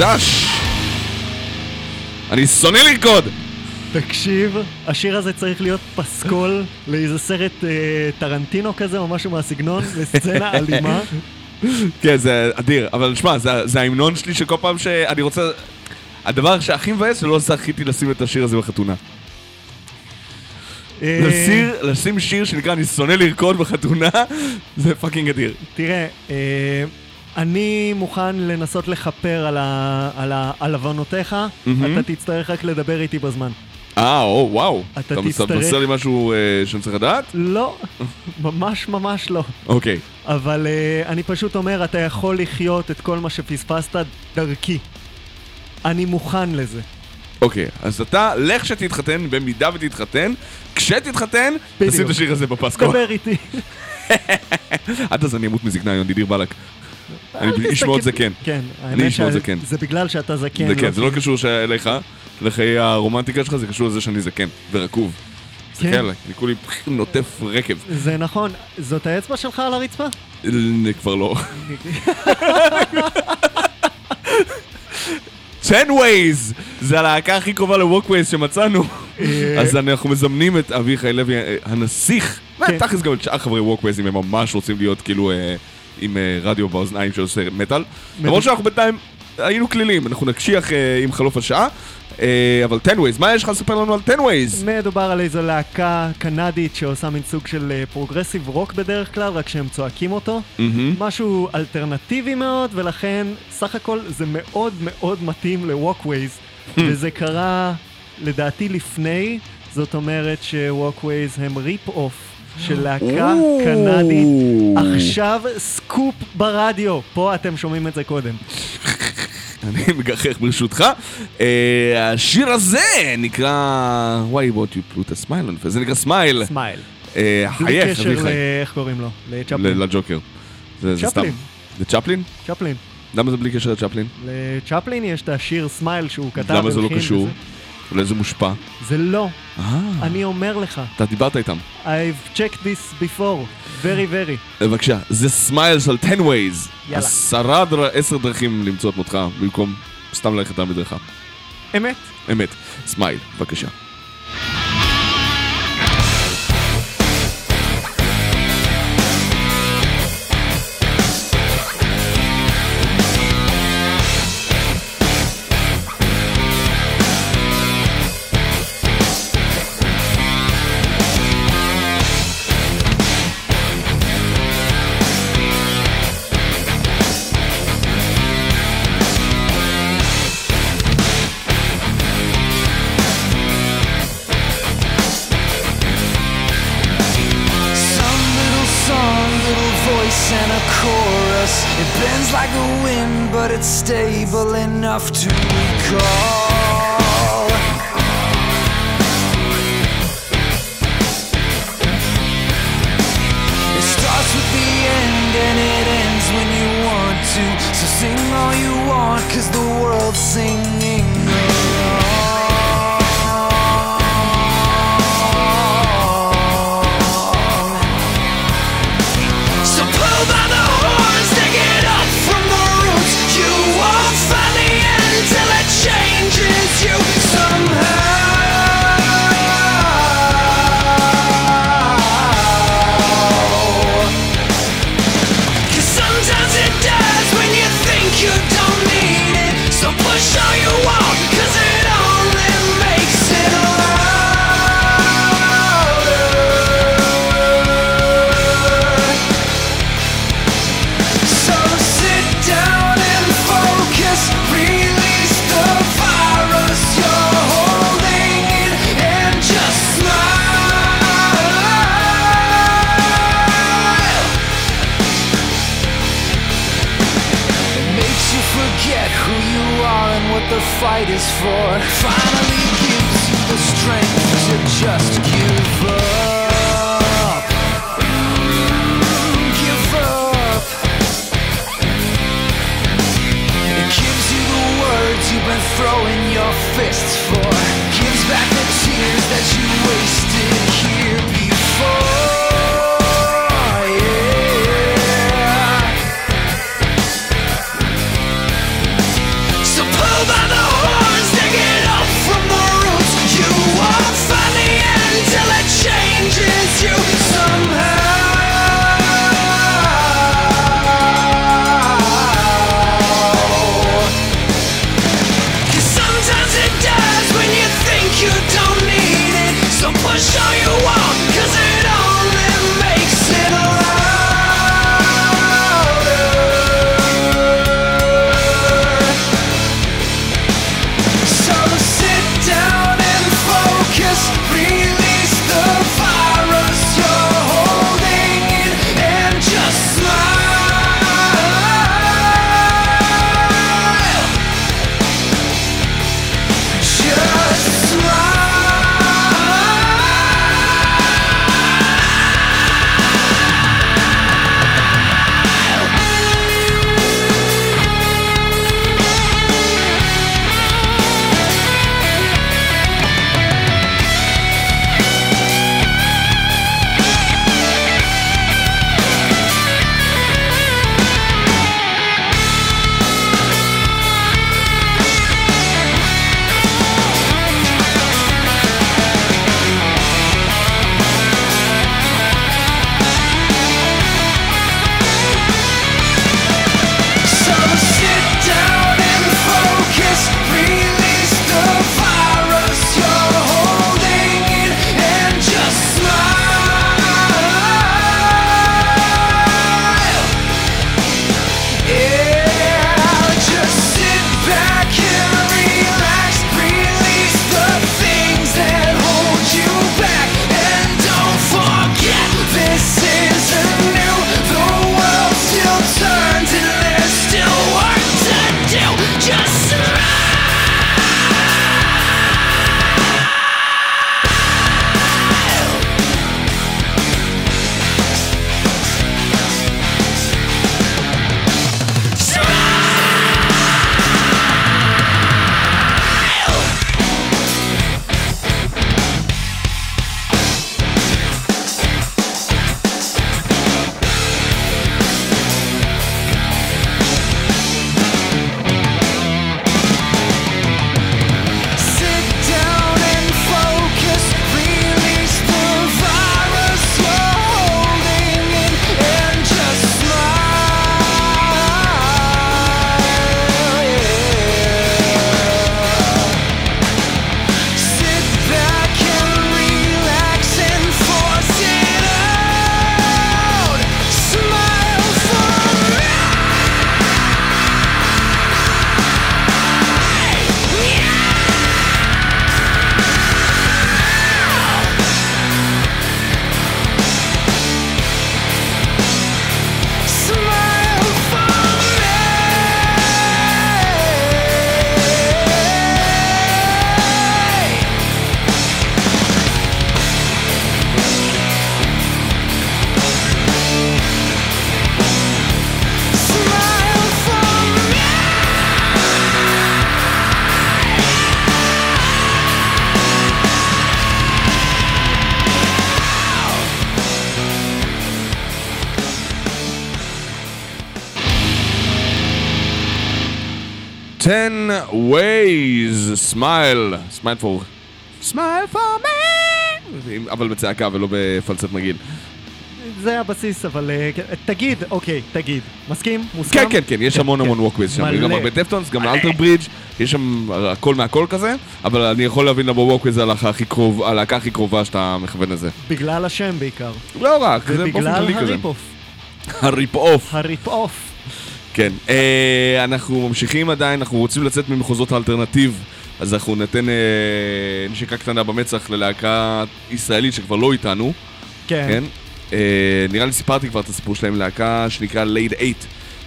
Speaker 2: Mustasch. אני שונא לרקוד!
Speaker 3: תקשיב, השיר הזה צריך להיות פסקול לאיזה סרט אה, טרנטינו כזה או משהו מהסגנון, לסצנה אלימה.
Speaker 2: כן, זה אדיר, אבל שמע, זה, זה ההמנון שלי שכל פעם שאני רוצה... הדבר שהכי מבאס שלא זכיתי לשים את השיר הזה בחתונה.
Speaker 3: אה,
Speaker 2: לשים, לשים שיר שנקרא אני שונא לרקוד בחתונה, זה fucking אדיר.
Speaker 3: תראה, אה, אני מוכן לנסות לכפר על, ה, על, ה, על עוונותיך,
Speaker 2: מהמם.
Speaker 3: אתה תצטרך רק לדבר איתי בזמן.
Speaker 2: אה, או, וואו.
Speaker 3: אתה
Speaker 2: אתה
Speaker 3: תצטרך-
Speaker 2: מבשר לי משהו אה, שאני צריך לדעת?
Speaker 3: לא, ממש ממש לא.
Speaker 2: אוקיי.
Speaker 3: אבל uh, אני פשוט אומר, אתה יכול לחיות את כל מה שפספסת דרכי. אני מוכן לזה.
Speaker 2: אוקיי, אז אתה, לך שתתחתן, במידה ותתחתן, כשתתחתן. תשים את השיר הזה בפסקו.
Speaker 3: דבר איתי.
Speaker 2: עד אז אני אמות מזקנה, יונדי דיר באלק. אני
Speaker 3: אל
Speaker 2: איש מאוד
Speaker 3: תסתכל-
Speaker 2: זקן.
Speaker 3: כן,
Speaker 2: אני איש מאוד זקן.
Speaker 3: זה בגלל שאתה זקן.
Speaker 2: זה כן, זה לא קשור אליך, לחיי הרומנטיקה שלך, זה קשור לזה שאני זקן ורקוב. תסתכל
Speaker 3: כן.
Speaker 2: עליי, אני כולי נוטף רקב.
Speaker 3: זה נכון. זאת האצבע שלך על הרצפה?
Speaker 2: כבר לא. 10 Ways! זה הלהקה הכי קרובה ל-Walkways שמצאנו.
Speaker 3: אה,
Speaker 2: אז אנחנו מזמנים את אביחי לוי, אה, הנסיך,
Speaker 3: כן.
Speaker 2: ותכלס גם את שאר חברי Walkways, אם הם ממש רוצים להיות כאילו אה, עם אה, רדיו באוזניים שעושה מטאל. למרות שאנחנו בינתיים היינו כלילים, אנחנו נקשיח אה, עם חלוף השעה. אה, אבל 10 Ways, מה יש לך לספר לנו על 10 Ways?
Speaker 3: מדובר על איזו להקה קנדית שעושה מין סוג של progressive רוק בדרך כלל, רק שהם צועקים אותו. משהו אלטרנטיבי מאוד, ולכן סך הכל זה מאוד מאוד מתאים ל-Walkways, וזה קרה לדעתי לפני, זאת אומרת ש-Walkways הם rip-off של להקה. קנדית. עכשיו סקופ ברדיו, פה אתם שומעים את זה קודם.
Speaker 2: אני מגחך ברשותך. אה, השיר הזה נקרא... Why won't you put a smile on face? זה נקרא Smile.
Speaker 3: Smile.
Speaker 2: חייך, אביחי.
Speaker 3: איך קוראים לו? לצ'פלין.
Speaker 2: לג'וקר. זה סתם.
Speaker 3: צ'פלין.
Speaker 2: זה צ'פלין?
Speaker 3: צ'פלין.
Speaker 2: למה זה בלי קשר לצ'פלין?
Speaker 3: לצ'פלין יש את השיר Smile שהוא כתב
Speaker 2: למה זה לא קשור?
Speaker 3: וזה.
Speaker 2: אולי זה מושפע?
Speaker 3: זה לא,
Speaker 2: אה,
Speaker 3: אני אומר לך.
Speaker 2: אתה דיברת איתם.
Speaker 3: I've checked this before, very very.
Speaker 2: בבקשה, זה Smile של 10 Ways.
Speaker 3: יאללה.
Speaker 2: עשרה. עשר דרכים למצוא את מותך, במקום סתם ללכת על מדרכה.
Speaker 3: אמת?
Speaker 2: אמת. Smile, בבקשה.
Speaker 5: Smile for...
Speaker 2: smile for me! אבל בצעקה ולא בפלצת מגעיל.
Speaker 6: זה הבסיס, אבל אה, כן, תגיד, אוקיי, תגיד. מסכים? מוסכם?
Speaker 2: כן, כן, כן, יש המון
Speaker 6: כן.
Speaker 2: המון Walkways שם. גם הרבה Deftones, גם Alter Bridge, יש שם הכל מהכל כזה, אבל אני יכול להבין למה Walkways זה הלהקה הכי קרובה שאתה מכוון לזה.
Speaker 6: בגלל השם בעיקר.
Speaker 2: לא רק, זה באופן
Speaker 6: ובגלל
Speaker 2: כללי כזה.
Speaker 6: הריפ-אוף.
Speaker 2: הריפ-אוף.
Speaker 6: הריפ-אוף.
Speaker 2: כן. אה, אנחנו ממשיכים עדיין, אנחנו רוצים לצאת ממחוזות האלטרנטיב, אז אנחנו ניתן אה, נשיקה קטנה במצח ללהקה ישראלית שכבר לא איתנו,
Speaker 6: כן.
Speaker 2: כן? אה, נראה לי סיפרתי כבר את הסיפור שלהם, להקה שנקרא Late 8,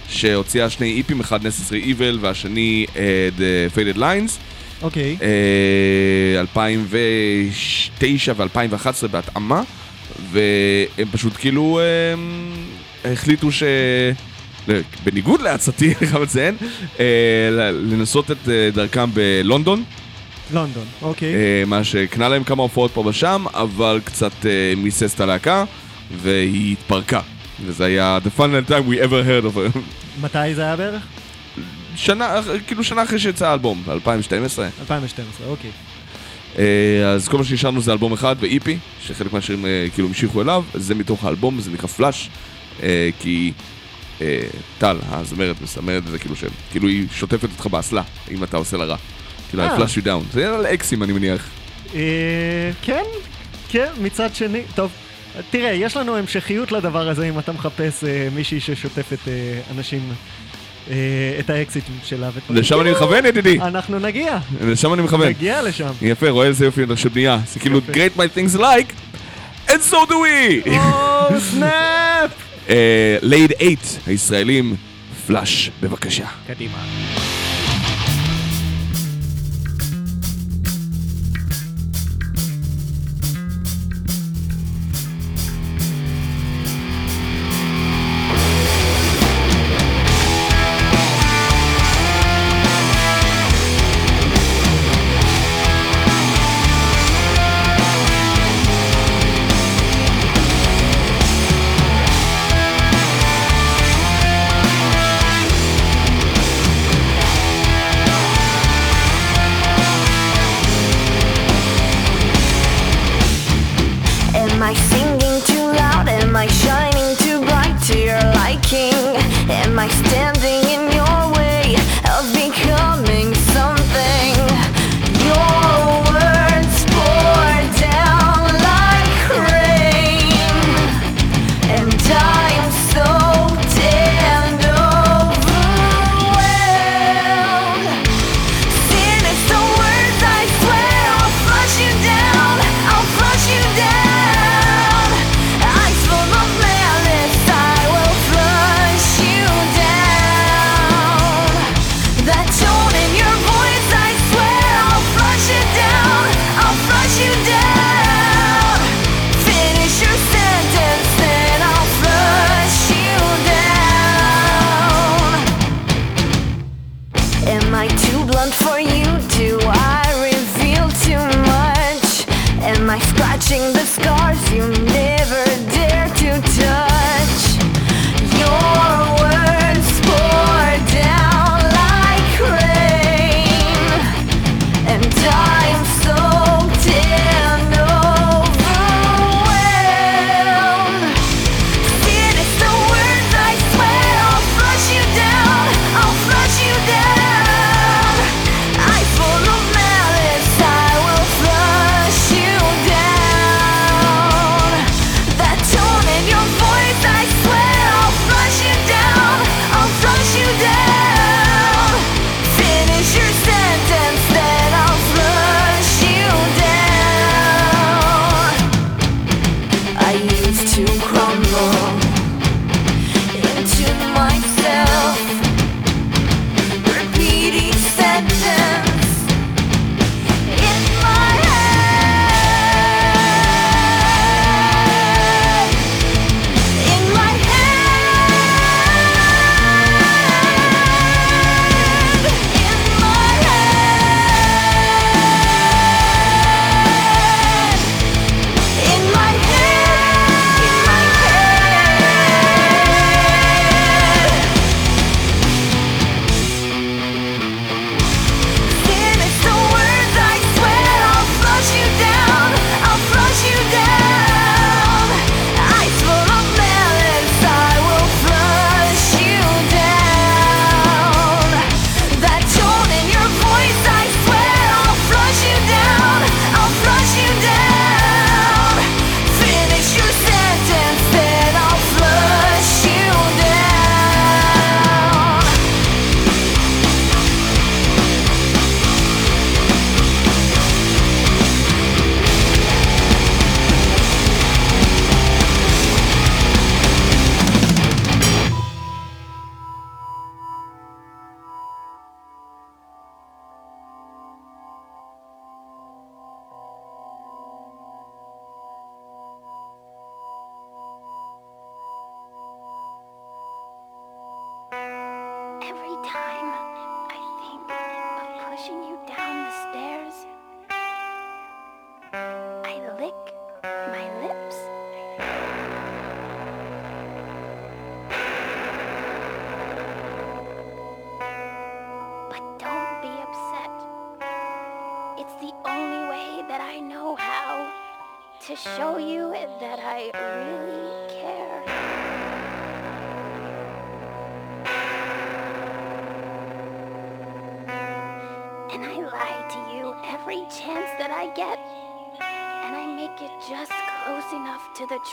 Speaker 2: שהוציאה שני איפים, אחד Necessary Evil והשני אה, The Faded Lines,
Speaker 6: אוקיי.
Speaker 2: אה, 2009 ו-2011 בהתאמה, והם פשוט כאילו אה, החליטו ש... בניגוד לעצתי, אני חייב לציין, אה, לנסות את אה, דרכם בלונדון,
Speaker 6: לונדון, אוקיי.
Speaker 2: אה, מה שהקנה להם כמה הופעות פה ושם, אבל קצת מיסס את הלהקה, והיא התפרקה. וזה היה the final time we ever heard of it.
Speaker 6: מתי זה היה בערך?
Speaker 2: שנה, כאילו שנה אחרי שיצא האלבום, ב-2012.
Speaker 6: 2012, אוקיי.
Speaker 2: אז כל מה שנשארנו זה אלבום אחד ואיפי, שחלק מהשירים כאילו המשיכו אליו, זה מתוך האלבום, זה נקרא פלאש, כי טל, הזמרת, מזמרת את זה כאילו של, כאילו היא שוטפת אותך באסלה, אם אתה עושה לה רע. כאילו, I'll
Speaker 6: אה.
Speaker 2: flush you down. זה על אקסים אני מניח.
Speaker 6: אה, כן, כן, מצד שני, טוב. תראה, יש לנו המשכיות לדבר הזה אם אתה מחפש אה, מישהי ששוטפת אה, אנשים, אה, את האקסים שלה. ודברים.
Speaker 2: לשם אני מכוון ידידי,
Speaker 6: אנחנו נגיע,
Speaker 2: לשם אני מכוון.
Speaker 6: נגיע לשם.
Speaker 2: יפה, רואה איזה יופי של בנייה. זה כאילו, great minds think alike, and so do we!
Speaker 6: או, סנאפ!
Speaker 2: אה, לייד 8, הישראלים, פלאש, בבקשה.
Speaker 6: קדימה.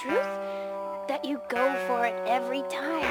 Speaker 7: Truth that you go for it every time.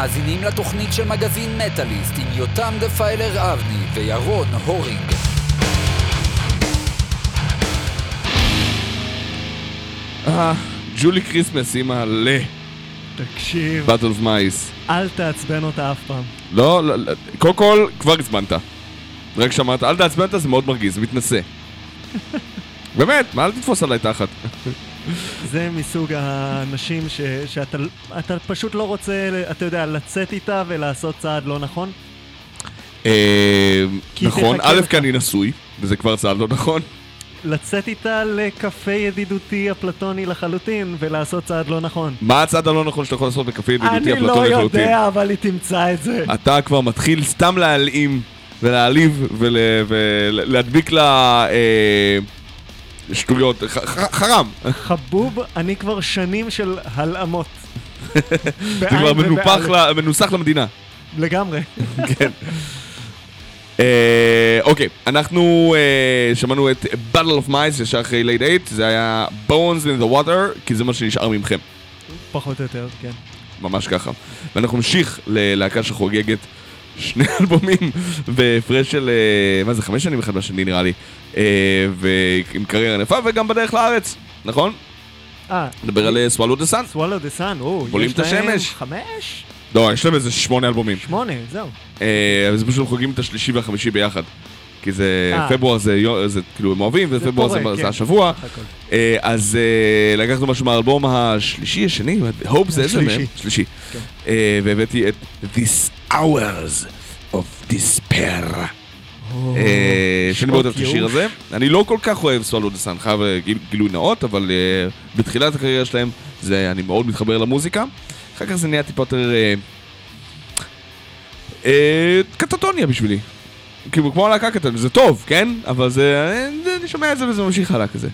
Speaker 1: מאזינים לתוכנית של מגזין מטאליסט עם יותם דפיילר אבני וירון הורינג.
Speaker 2: אה, Julie Christmas עם הלה.
Speaker 3: תקשיב,
Speaker 2: Battle of Mice.
Speaker 3: אל תעצבן אותה אף פעם.
Speaker 2: לא, לא, לא, קודם כל, כבר הזמנת. רק שמעת, אל תעצבן אותה, זה מאוד מרגיז, זה מתנשא. באמת, מה אל תתפוס עליי תחת.
Speaker 3: זה מסוג האנשים ש, שאתה אתה פשוט לא רוצה, אתה יודע, לצאת איתה ולעשות צעד לא נכון.
Speaker 2: אה, נכון, א'. כי אני נשוי, וזה כבר צעד לא נכון.
Speaker 3: לצאת איתה לקפה ידידותי אפלטוני לחלוטין ולעשות צעד לא נכון.
Speaker 2: מה הצעד הלא נכון שאתה יכול לעשות בקפה ידידותי
Speaker 3: אני לא
Speaker 2: אפלטוני לחלוטין?
Speaker 3: יודע, אבל היא תמצא את זה.
Speaker 2: אתה כבר מתחיל סתם להלאים ולהעליב ולהדביק לה אה, שטויות, חרם.
Speaker 3: חבוב, אני כבר שנים של הלאמות.
Speaker 2: זה כבר מנוסח למדינה.
Speaker 3: לגמרי.
Speaker 2: כן. אה, אוקיי, אנחנו אה, שמענו את Battle of Mice ישר אחרי לייד 8, זה היה Bones in the Water, כי זה מה שנשאר ממכם,
Speaker 3: פחות או יותר, כן.
Speaker 2: ממש ככה. ואנחנו נמשיך ללהקה שחוגגת שני אלבומים בהפרש של, אה, מה זה, חמש שנים אחד מהשני נראה לי, ועם קריירה ענפה וגם בדרך לארץ, נכון?
Speaker 3: אה,
Speaker 2: נדבר על אה, Swallow the Sun.
Speaker 3: סוולו דה סאן, או,
Speaker 2: בולעים
Speaker 3: יש
Speaker 2: את השמש.
Speaker 3: חמש?
Speaker 2: לא, יש להם איזה שמונה אלבומים.
Speaker 3: שמונה, זהו.
Speaker 2: אה, אבל זה פשוט חוגגים את השלישי והחמישי ביחד. כי זה,
Speaker 3: אה.
Speaker 2: פברואר זה, כאילו הם אוהבים, ופברואר זה, זה
Speaker 3: כן.
Speaker 2: השבוע. אה, אז אה, לקחנו משהו מהאלבום השלישי, השני, הופ זה איזה. מהם? שלישי.
Speaker 3: כן.
Speaker 2: אה, והבאתי את This Hours of Despair. אה, שאני מאוד אוהב את השיר. הזה. אני לא כל כך אוהב סוולו דה סאן, חייב אה, גיל- גילוי נאות, אבל אה, בתחילת הקריירה שלהם אני מאוד מתחבר למוזיקה. אחר כך זה נהיה טיפה יותר... קטטוניה בשבילי. כאילו, כמו הלהקה קטטוניה, זה טוב, כן? אבל זה- אני שומע את זה וזה ממשיך הלאה כזה.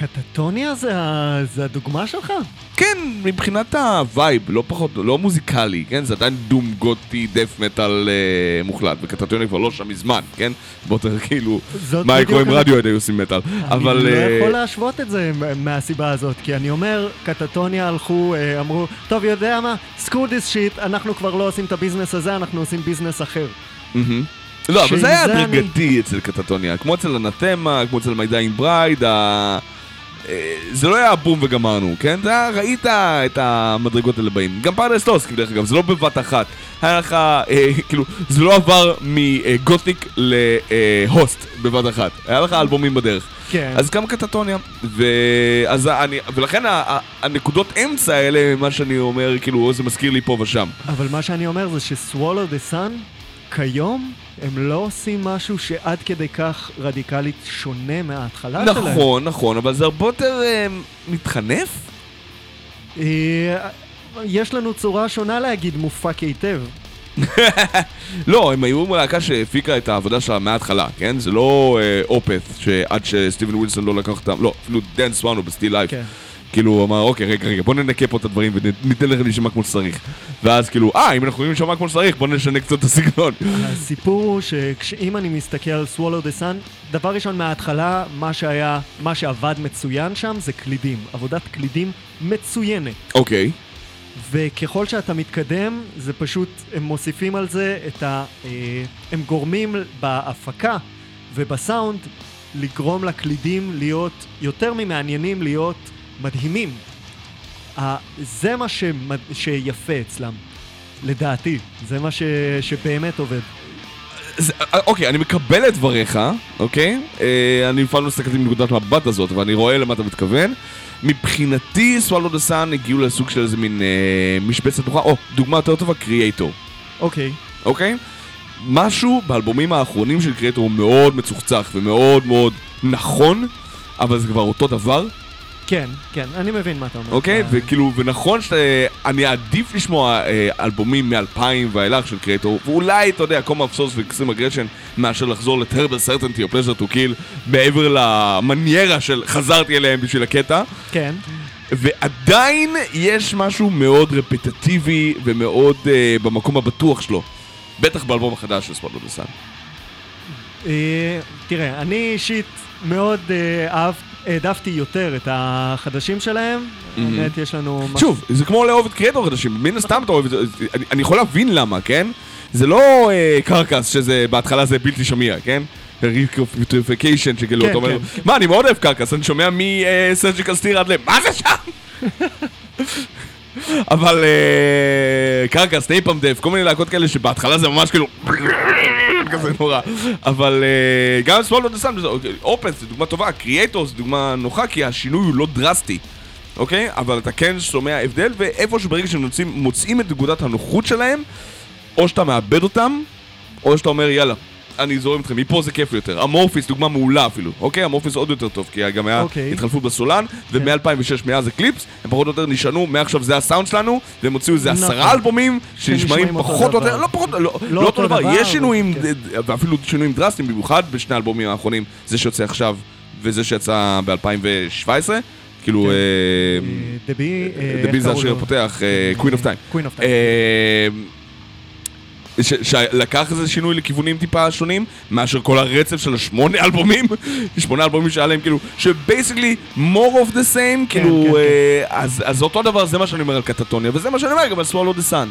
Speaker 3: קטטוניה זה ה- זה הדוגמה שלך?
Speaker 2: כן, מבחינת ה vibe, לא פחות, לא מוזיקלי, כן? זה עדיין doom גותי, death מטאל אה, מוחלט, ו Katatonia כבר לא שם מזמן, כן? בוא תראה, כאילו, מה יקרה
Speaker 3: בדיוק
Speaker 2: אם
Speaker 3: הנ-
Speaker 2: רדיו היו עושים מטאל. אבל...
Speaker 3: אני לא
Speaker 2: אה,
Speaker 3: יכול להשוות את זה מהסיבה הזאת, כי אני אומר, Katatonia הלכו, אה, אמרו, טוב, יודע מה? screw this shit, אנחנו כבר לא עושים את הביזנס הזה, אנחנו עושים ביזנס אחר.
Speaker 2: מהמם. לא, אבל זה היה
Speaker 3: זה אני-
Speaker 2: הדרגתי אצל Katatonia, כמו אצל Anathema, כמו אצל My Dying Bride, ה... זה לא היה בום וגמרנו, כן? זה היה, ראית את המדרגות האלה באים. גם Paradise Lost, דרך אגב, זה לא בבת אחת. היה לך, אה, כאילו, זה לא עבר מגותיק ל Host בבת אחת. היה לך אלבומים בדרך.
Speaker 3: כן.
Speaker 2: אז גם Katatonia, ואז אני, ולכן ה- ה- הנקודות אמצע האלה, מה שאני אומר, כאילו, זה מזכיר לי פה ושם.
Speaker 3: אבל מה שאני אומר זה ש Swallow the Sun, כיום, הם לא עושים משהו שעד כדי כך רדיקלית שונה מההתחלה שלהם.
Speaker 2: נכון, נכון, אבל זה הרבה יותר אה, מתחנף?
Speaker 3: אה, יש לנו צורה שונה להגיד מופק היטב.
Speaker 2: לא, הם היו להקה שהפיקה את העבודה שלה מההתחלה, כן? זה לא אה, Opeth, שעד שסטיבן ווילסון לא לקח אותם, לא, אפילו Dan Swanö ב Still Life.
Speaker 3: כן.
Speaker 2: כאילו, הוא אמר, אוקיי, רגע, רגע, בוא ננקה פה את הדברים וניתן לכם להישמע כמו שצריך. ואז כאילו, אה, אם אנחנו יכולים להישמע כמו שצריך, בוא נשנה קצת את הסגנון.
Speaker 3: הסיפור הוא שאם אני מסתכל על סוולו דה סאן, דבר ראשון מההתחלה, מה שהיה, מה שעבד מצוין שם זה קלידים. עבודת קלידים מצוינת.
Speaker 2: אוקיי.
Speaker 3: וככל שאתה מתקדם, זה פשוט, הם מוסיפים על זה את ה... אה, הם גורמים בהפקה ובסאונד לגרום לקלידים להיות יותר ממעניינים, להיות מדהימים. זה מה שמד... שיפה אצלם, לדעתי. זה מה ש... שבאמת עובד.
Speaker 2: זה, אה, אוקיי, אני מקבל את דבריך, אוקיי? אה, אני לפעמים מסתכלתי מנקודת מבט הזאת, אבל אני רואה למה אתה מתכוון. מבחינתי, סוואלו דה סאן הגיעו לסוג של איזה מין אה, משבצת נוחה, או, דוגמה יותר טובה, קריאייטור,
Speaker 3: אוקיי.
Speaker 2: אוקיי? משהו באלבומים האחרונים של קריאייטור הוא מאוד מצוחצח ומאוד מאוד נכון, אבל זה כבר אותו דבר,
Speaker 3: כן, כן, אני מבין מה אתה אומר.
Speaker 2: אוקיי?
Speaker 3: אה,
Speaker 2: וכאילו, ונכון שאני אעדיף לשמוע אה, אלבומים מ-2000 ואילך של Kreator, ואולי, אתה יודע, Coma of Souls ו Extreme Aggression, מאשר לחזור ל Terrible Certainty או Pleasure to Kill, מעבר למניירה של חזרתי אליהם בשביל הקטע.
Speaker 3: כן.
Speaker 2: ועדיין יש משהו מאוד רפטטיבי ומאוד אה, במקום הבטוח שלו. בטח באלבום החדש של Swallow the Sun.
Speaker 3: אה, תראה, אני אישית מאוד אה, אהב, העדפתי יותר את החדשים שלהם. באמת, יש לנו...
Speaker 2: שוב, זה כמו לאהוב את Kreator חדשים, מן הסתם אתה אוהב את זה, אני, יכול להבין למה, כן? זה לא אה, Carcass שזה בהתחלה זה בלתי שמיע, כן? Reek of Putrefaction שכאילו
Speaker 3: כן,
Speaker 2: אתה אומר. מה אני מאוד אוהב Carcass, אני שומע מ Surgical Steel עד ל... מה זה שם? אבל אה, Carcass, Napalm Death, כל מיני להקות כאלה שבהתחלה זה ממש כאילו... כזה נורא. אבל אה, גם Swallow the Sun, אופן זה דוגמה טובה, Kreator זה דוגמה נוחה, כי השינוי הוא לא דרסטי. אוקיי? אבל אתה כן שומע הבדל, ואיפשהו ברגע שהם מוצאים- מוצאים את נקודת הנוחות שלהם, או שאתה מאבד אותם, או שאתה אומר יאללה, אני זורם איתכם, מפה זה כיף יותר. Amorphis, דוגמה מעולה אפילו, אוקיי? Amorphis עוד יותר טוב, כי גם היה
Speaker 3: אוקיי.
Speaker 2: התחלפות בסולן, ומ-2006, מאז Eclipse, הם פחות או יותר נשענו, מעכשיו זה הסאונד שלנו, והם הוציאו איזה
Speaker 3: נכון.
Speaker 2: עשרה אלבומים שנשמעים פחות או יותר. לא פחות, לא לא
Speaker 3: לא
Speaker 2: אותו דבר,
Speaker 3: דבר,
Speaker 2: יש שינויים,
Speaker 3: כן.
Speaker 2: ואפילו שינויים דרסטיים, במיוחד בשני האלבומים האחרונים, זה שיוצא עכשיו, וזה שיצא ב-2017, כאילו...
Speaker 3: כן.
Speaker 2: אה,
Speaker 3: אה, דבי, אה,
Speaker 2: דבי
Speaker 3: איך
Speaker 2: זה השיר? הפותח, Queen of Time. ש- שלקח איזה שינוי לכיוונים טיפה שונים מאשר כל הרצף של השמונה אלבומים, שמונה אלבומים שהיה להם כאילו, שבייסקלי more of the same, כאילו,
Speaker 3: כן,
Speaker 2: אה, אז אז אותו דבר, זה מה שאני אומר על קטטוניה, וזה מה שאני אומר גם על Swallow the Sun.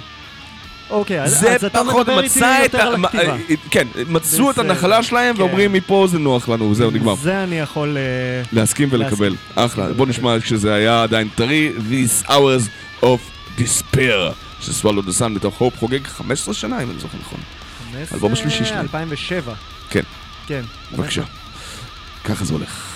Speaker 3: אוקיי, אז אז אתה מדבר איתי יותר. על הכתיבה.
Speaker 2: אה, כן, מצאו את הנחלה שלהם
Speaker 3: כן.
Speaker 2: ואומרים מפה זה נוח לנו, וזהו, נגמר.
Speaker 3: זה אני יכול... אה,
Speaker 2: להסכים ולקבל. אחלה. בוא נשמע כשזה היה עדיין טרי, These Hours of Despair, ש Swallow the Sun בתוך Hope חוגג 15 שנה, אם אני זוכר נכון. האלבום השלישי שלהם.
Speaker 3: 2007.
Speaker 2: כן,
Speaker 3: כן.
Speaker 2: בבקשה. ככה זה הולך.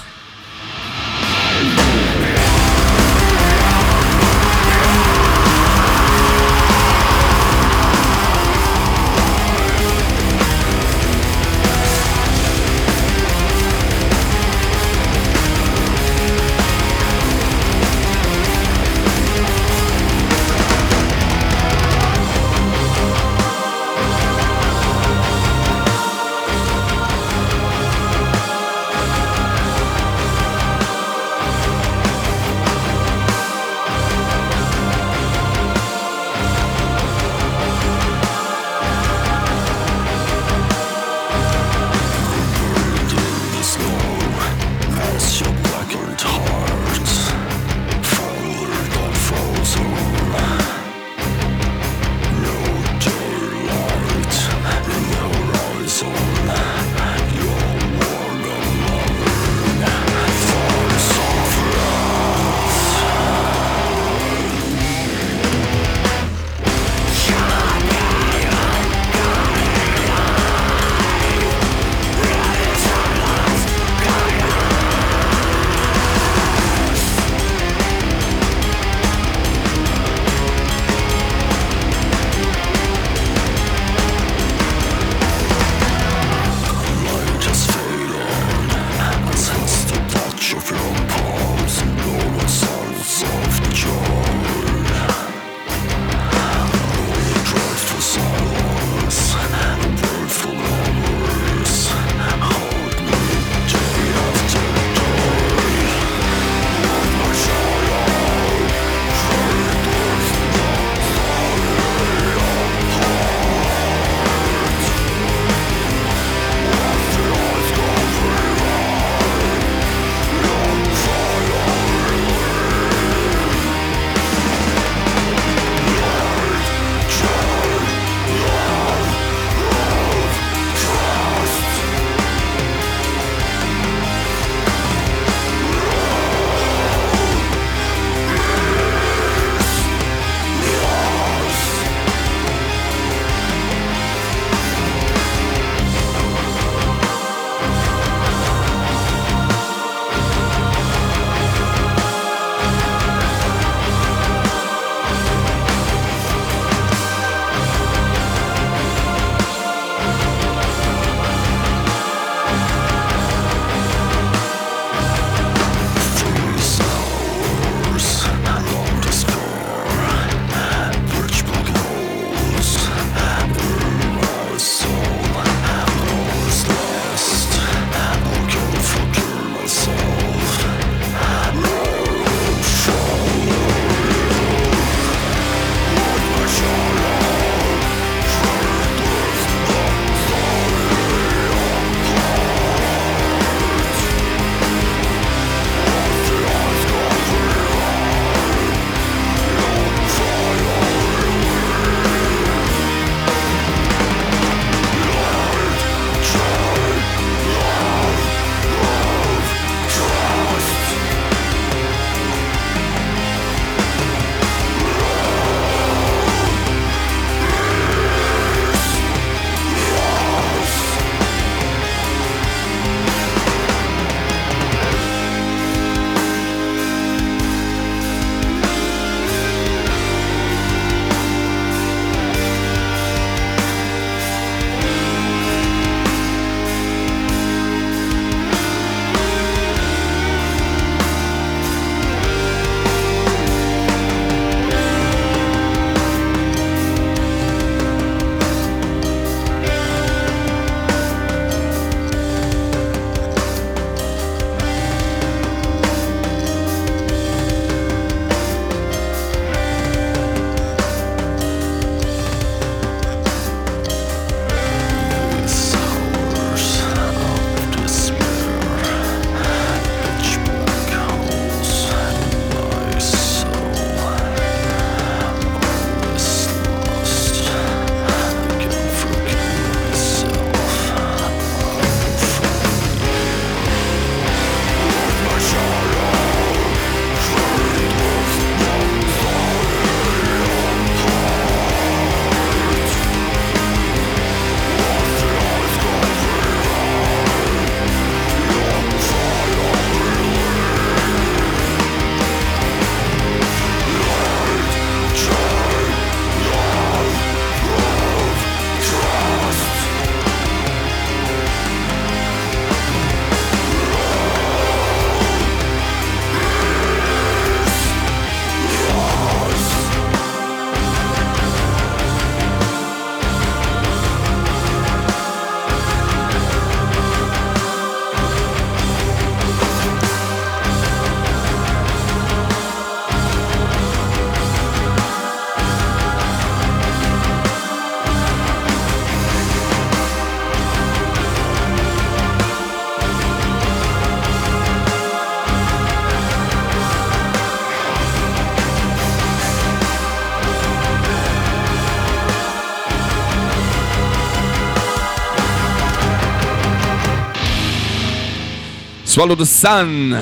Speaker 2: Swallow the Sun,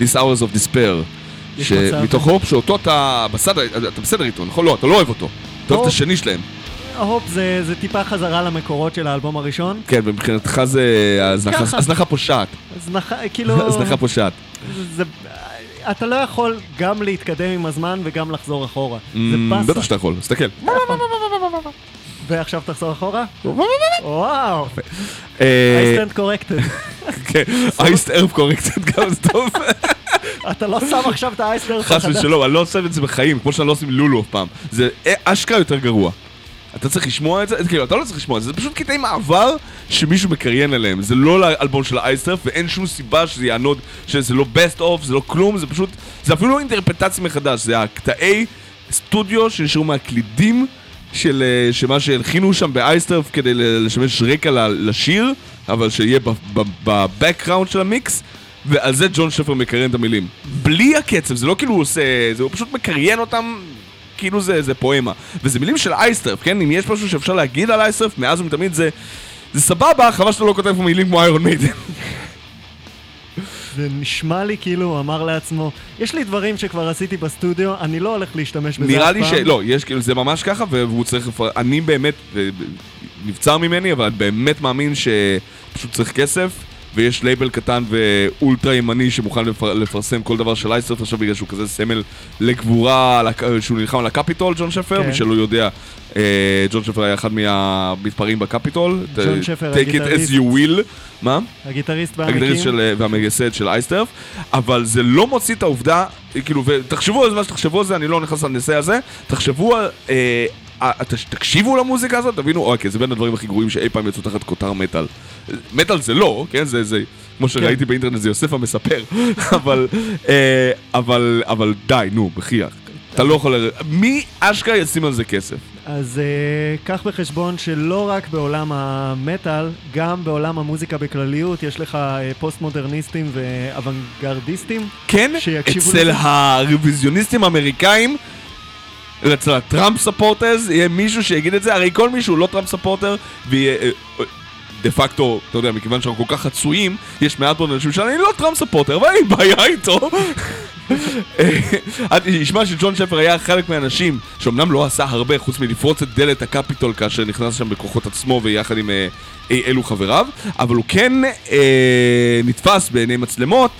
Speaker 2: This Hours of Despair.
Speaker 3: מצב.
Speaker 2: שמתוכו שאותו אתה בסדר, אתה בסדר איתו, נכון? לא, אתה לא אוהב אותו. אתה אוהב את. השני שלהם.
Speaker 3: הופ, זה, זה טיפה חזרה למקורות של האלבום הראשון.
Speaker 2: כן, ומבחינתך זה הזנחה- פושעת.
Speaker 3: הזנחה, כאילו...
Speaker 2: הזנחה פושעת.
Speaker 3: זה, אתה לא יכול גם להתקדם עם הזמן וגם לחזור אחורה. זה
Speaker 2: אמ,
Speaker 3: באסה.
Speaker 2: בטח שאתה יכול, תסתכל.
Speaker 3: ועכשיו תחזור אחורה? וואו, I
Speaker 2: אה,
Speaker 3: stand corrected.
Speaker 2: כן, אייסט ארב קורקטד גם זה טוב.
Speaker 3: אתה לא שם עכשיו את האייסלר
Speaker 2: חס ושלום, אני לא עושה את זה בחיים, כמו שאני לא עושה עם לולו אף פעם. זה אה, אשכרה יותר גרוע. אתה צריך לשמוע את זה, כאילו, אתה לא צריך לשמוע את זה, זה פשוט קטעי מעבר שמישהו מקריין עליהם. זה לא לאלבום של האייסטרף, ואין שום סיבה שזה יענוד, שזה לא best of, זה לא כלום, זה פשוט, זה אפילו לא אינטרפטציה מחדש, זה הקטעי סטודיו שנשארו מהקלידים של אה, שמה שהלחינו שם באייסטרף כדי לשמש רקע לשיר, אבל שיהיה בבקראונד של המיקס. ועל זה ג'ון שפר מקריין את המילים. בלי הקצב, זה לא כאילו הוא עושה... זה הוא פשוט מקריין אותם כאילו זה, זה פואמה. וזה מילים של אייסטרף, כן? אם יש משהו שאפשר להגיד על אייסטרף, מאז ומתמיד זה... זה סבבה, חבל שאתה לא כותב פה מילים כמו איירון מיידן.
Speaker 3: זה נשמע לי כאילו הוא אמר לעצמו, יש לי דברים שכבר עשיתי בסטודיו, אני לא הולך להשתמש בזה אף
Speaker 2: נראה
Speaker 3: פעם.
Speaker 2: לי ש... לא, יש כאילו, זה ממש ככה, והוא צריך... אני באמת... נבצר ממני, אבל אני באמת מאמין שפשוט צריך כסף. ויש לייבל קטן ואולטרה ימני שמוכן לפר... לפרסם כל דבר של Iced Earth עכשיו בגלל שהוא כזה סמל לגבורה, שהוא נלחם על הקפיטול, ג'ון שפר,
Speaker 3: כן.
Speaker 2: מי שלא יודע, אה, ג'ון שפר היה אחד מהמתפרעים בקפיטול.
Speaker 3: ג'ון שפר,
Speaker 2: Take it as
Speaker 3: הגיטריסט.
Speaker 2: you will. מה?
Speaker 3: הגיטריסט
Speaker 2: הגיטריסט
Speaker 3: והמקים.
Speaker 2: של, אה, והמייסד של Iced Earth, אבל זה לא מוציא את העובדה, כאילו, ותחשבו על זה מה שתחשבו על זה, אני לא נכנס לנושא הזה, תחשבו על... אה, אה, תקשיבו למוזיקה הזאת, תבינו, אוקיי, זה בין הדברים הכי גרועים שאי פעם יצאו תחת כותר מטאל. מטאל זה לא, כן, זה, זה, כמו שראיתי באינטרנט, זה יוסף המספר, אבל, אה, אבל, אבל די, נו, בחייך. אתה לא יכול... לר- מי אשכרה ישים על זה כסף?
Speaker 3: אז uh, קח בחשבון שלא רק בעולם המטאל, גם בעולם המוזיקה בכלליות, יש לך uh, פוסט-מודרניסטים ואוונגרדיסטים.
Speaker 2: כן, אצל. הרוויזיוניסטים האמריקאים, אצל ה Trump supporters, יהיה מישהו שיגיד את זה, הרי כל מישהו לא Trump supporter, ויהיה... אה, אה, דה פקטו, אתה יודע, מכיוון שאנחנו כל כך חצויים, יש מעט מאוד אנשים שאני לא Trump supporter, אבל אין לי בעיה איתו. אה, את- ישמע שג'ון שפר היה חלק מהאנשים שאומנם לא עשה הרבה חוץ מלפרוץ את דלת הקפיטול כאשר נכנס שם בכוחות עצמו ויחד עם אה, אי אלו חבריו, אבל הוא כן אה, נתפס בעיני מצלמות.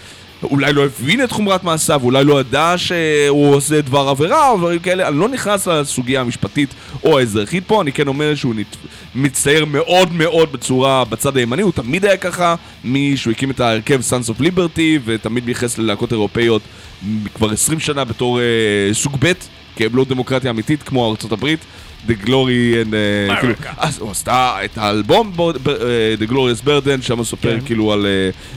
Speaker 2: אולי לא הבין את חומרת מעשיו, אולי לא ידע שהוא עושה דבר עבירה או דברים כאלה, אני לא נכנס לסוגיה המשפטית או האזרחית פה, אני כן אומר שהוא נת... מצטייר מאוד מאוד בצורה בצד הימני, הוא תמיד היה ככה, משהוא הקים את ההרכב Sons of Liberty, ותמיד מייחס ללהקות אירופאיות כבר 20 שנה בתור אה, סוג ב', כי הם לא דמוקרטיה אמיתית כמו ארצות הברית. The Glory and... אה, כאילו, אז הוא עשתה את האלבום אה, The Glorious Burden, שם הוא סופר
Speaker 3: כן.
Speaker 2: כאילו על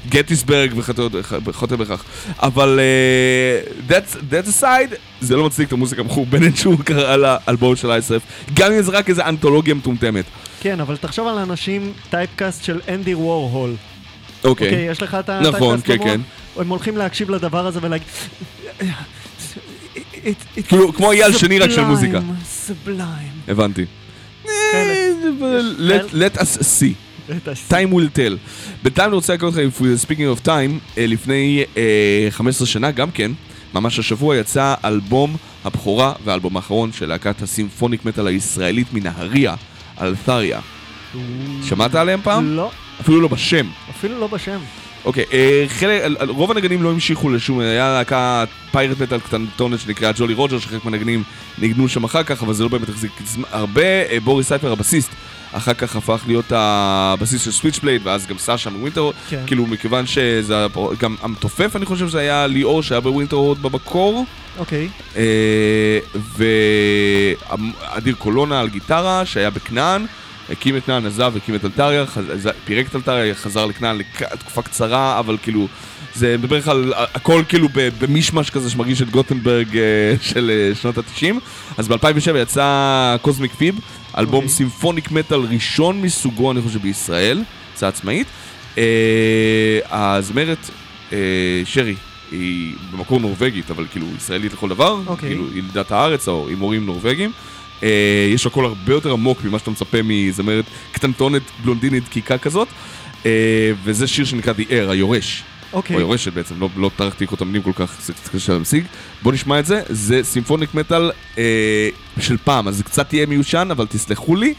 Speaker 2: גטיסברג וכו' בכך. אבל אה, that's that's aside, זה לא מצדיק את המוזיקה המחורבנת שהוא קרא על האלבום של Iced Earth, גם אם זה רק איזה אנתולוגיה מטומטמת.
Speaker 3: כן, אבל תחשוב על אנשים typecast של אנדי וורהול.
Speaker 2: אוקיי.
Speaker 3: אוקיי, יש לך את
Speaker 2: נכון,
Speaker 3: ה typecast
Speaker 2: כן,
Speaker 3: במוח?
Speaker 2: כן.
Speaker 3: הם הולכים להקשיב לדבר הזה ולהגיד...
Speaker 2: כאילו, כמו אייל שני רק של מוזיקה.
Speaker 3: Sublime.
Speaker 2: הבנתי. אה, let- us see. time will tell. בינתיים אני רוצה לקרוא we're speaking of time, אה, לפני אה, 15 שנה גם כן, ממש השבוע יצא אלבום הבכורה והאלבום האחרון של להקת הסימפוניק מטאל הישראלית מנהריה, אלתריה. שמעת עליהם פעם?
Speaker 3: לא,
Speaker 2: אפילו לא בשם.
Speaker 3: אפילו לא בשם.
Speaker 2: אוקיי, אה, חלק, רוב הנגנים לא המשיכו לשום, היה להקה פיירט מטאל קטנטונת שנקראה ג'ולי רוג'ר, שחלק מהנגנים ניגנו שם אחר כך, אבל זה לא באמת החזיק הרבה, אה, בוריס סייפר הבסיסט, אחר כך הפך להיות הבסיס של Switchblade, ואז גם סאשה מ Winter,
Speaker 3: כן.
Speaker 2: כאילו מכיוון שזה, הפ- גם המתופף אני חושב שזה היה ליאור שהיה ב Winterhorde במקור,
Speaker 3: אוקיי.
Speaker 2: אה, ואדיר קולונה על גיטרה שהיה בכנען, הקים את כנען, עזב, הקים את אלטריה, חז- פירק את אלטריה, חזר לכנען לתקופה קצרה, אבל כאילו, זה מדבר על הכל כאילו במישמש כזה שמרגיש את גוטנברג אה, של אה, שנות ה-90. אז ב-2007 יצא קוסמיק פיב, אלבום
Speaker 3: אוקיי.
Speaker 2: סימפוניק מטאל ראשון מסוגו, אני חושב, בישראל, יצא עצמאית. אה, הזמרת אה, שרי, היא במקור נורבגית, אבל כאילו ישראלית לכל דבר,
Speaker 3: אוקיי.
Speaker 2: כאילו ילידת הארץ או עם הורים נורבגים. אה, יש קול הרבה יותר עמוק ממה שאתה מצפה מזמרת קטנטונת בלונדינית דקיקה כזאת. אה, וזה שיר שנקרא The Air, היורש.
Speaker 3: אוקיי.
Speaker 2: או יורשת בעצם, לא, לא טרחתי לקרוא את המילים כל כך, זה קצת קשה להמשיג. בוא נשמע את זה, זה סימפוניק מטאל אה, של פעם, אז זה קצת יהיה מיושן, אבל תסלחו לי,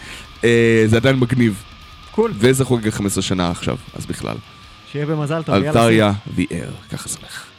Speaker 2: אה, זה עדיין מגניב.
Speaker 3: קול.
Speaker 2: וזה חוגג 15 שנה עכשיו, אז בכלל.
Speaker 3: שיהיה במזל טוב, יאללה.
Speaker 2: אלטריה ויאר, ככה זה הולך.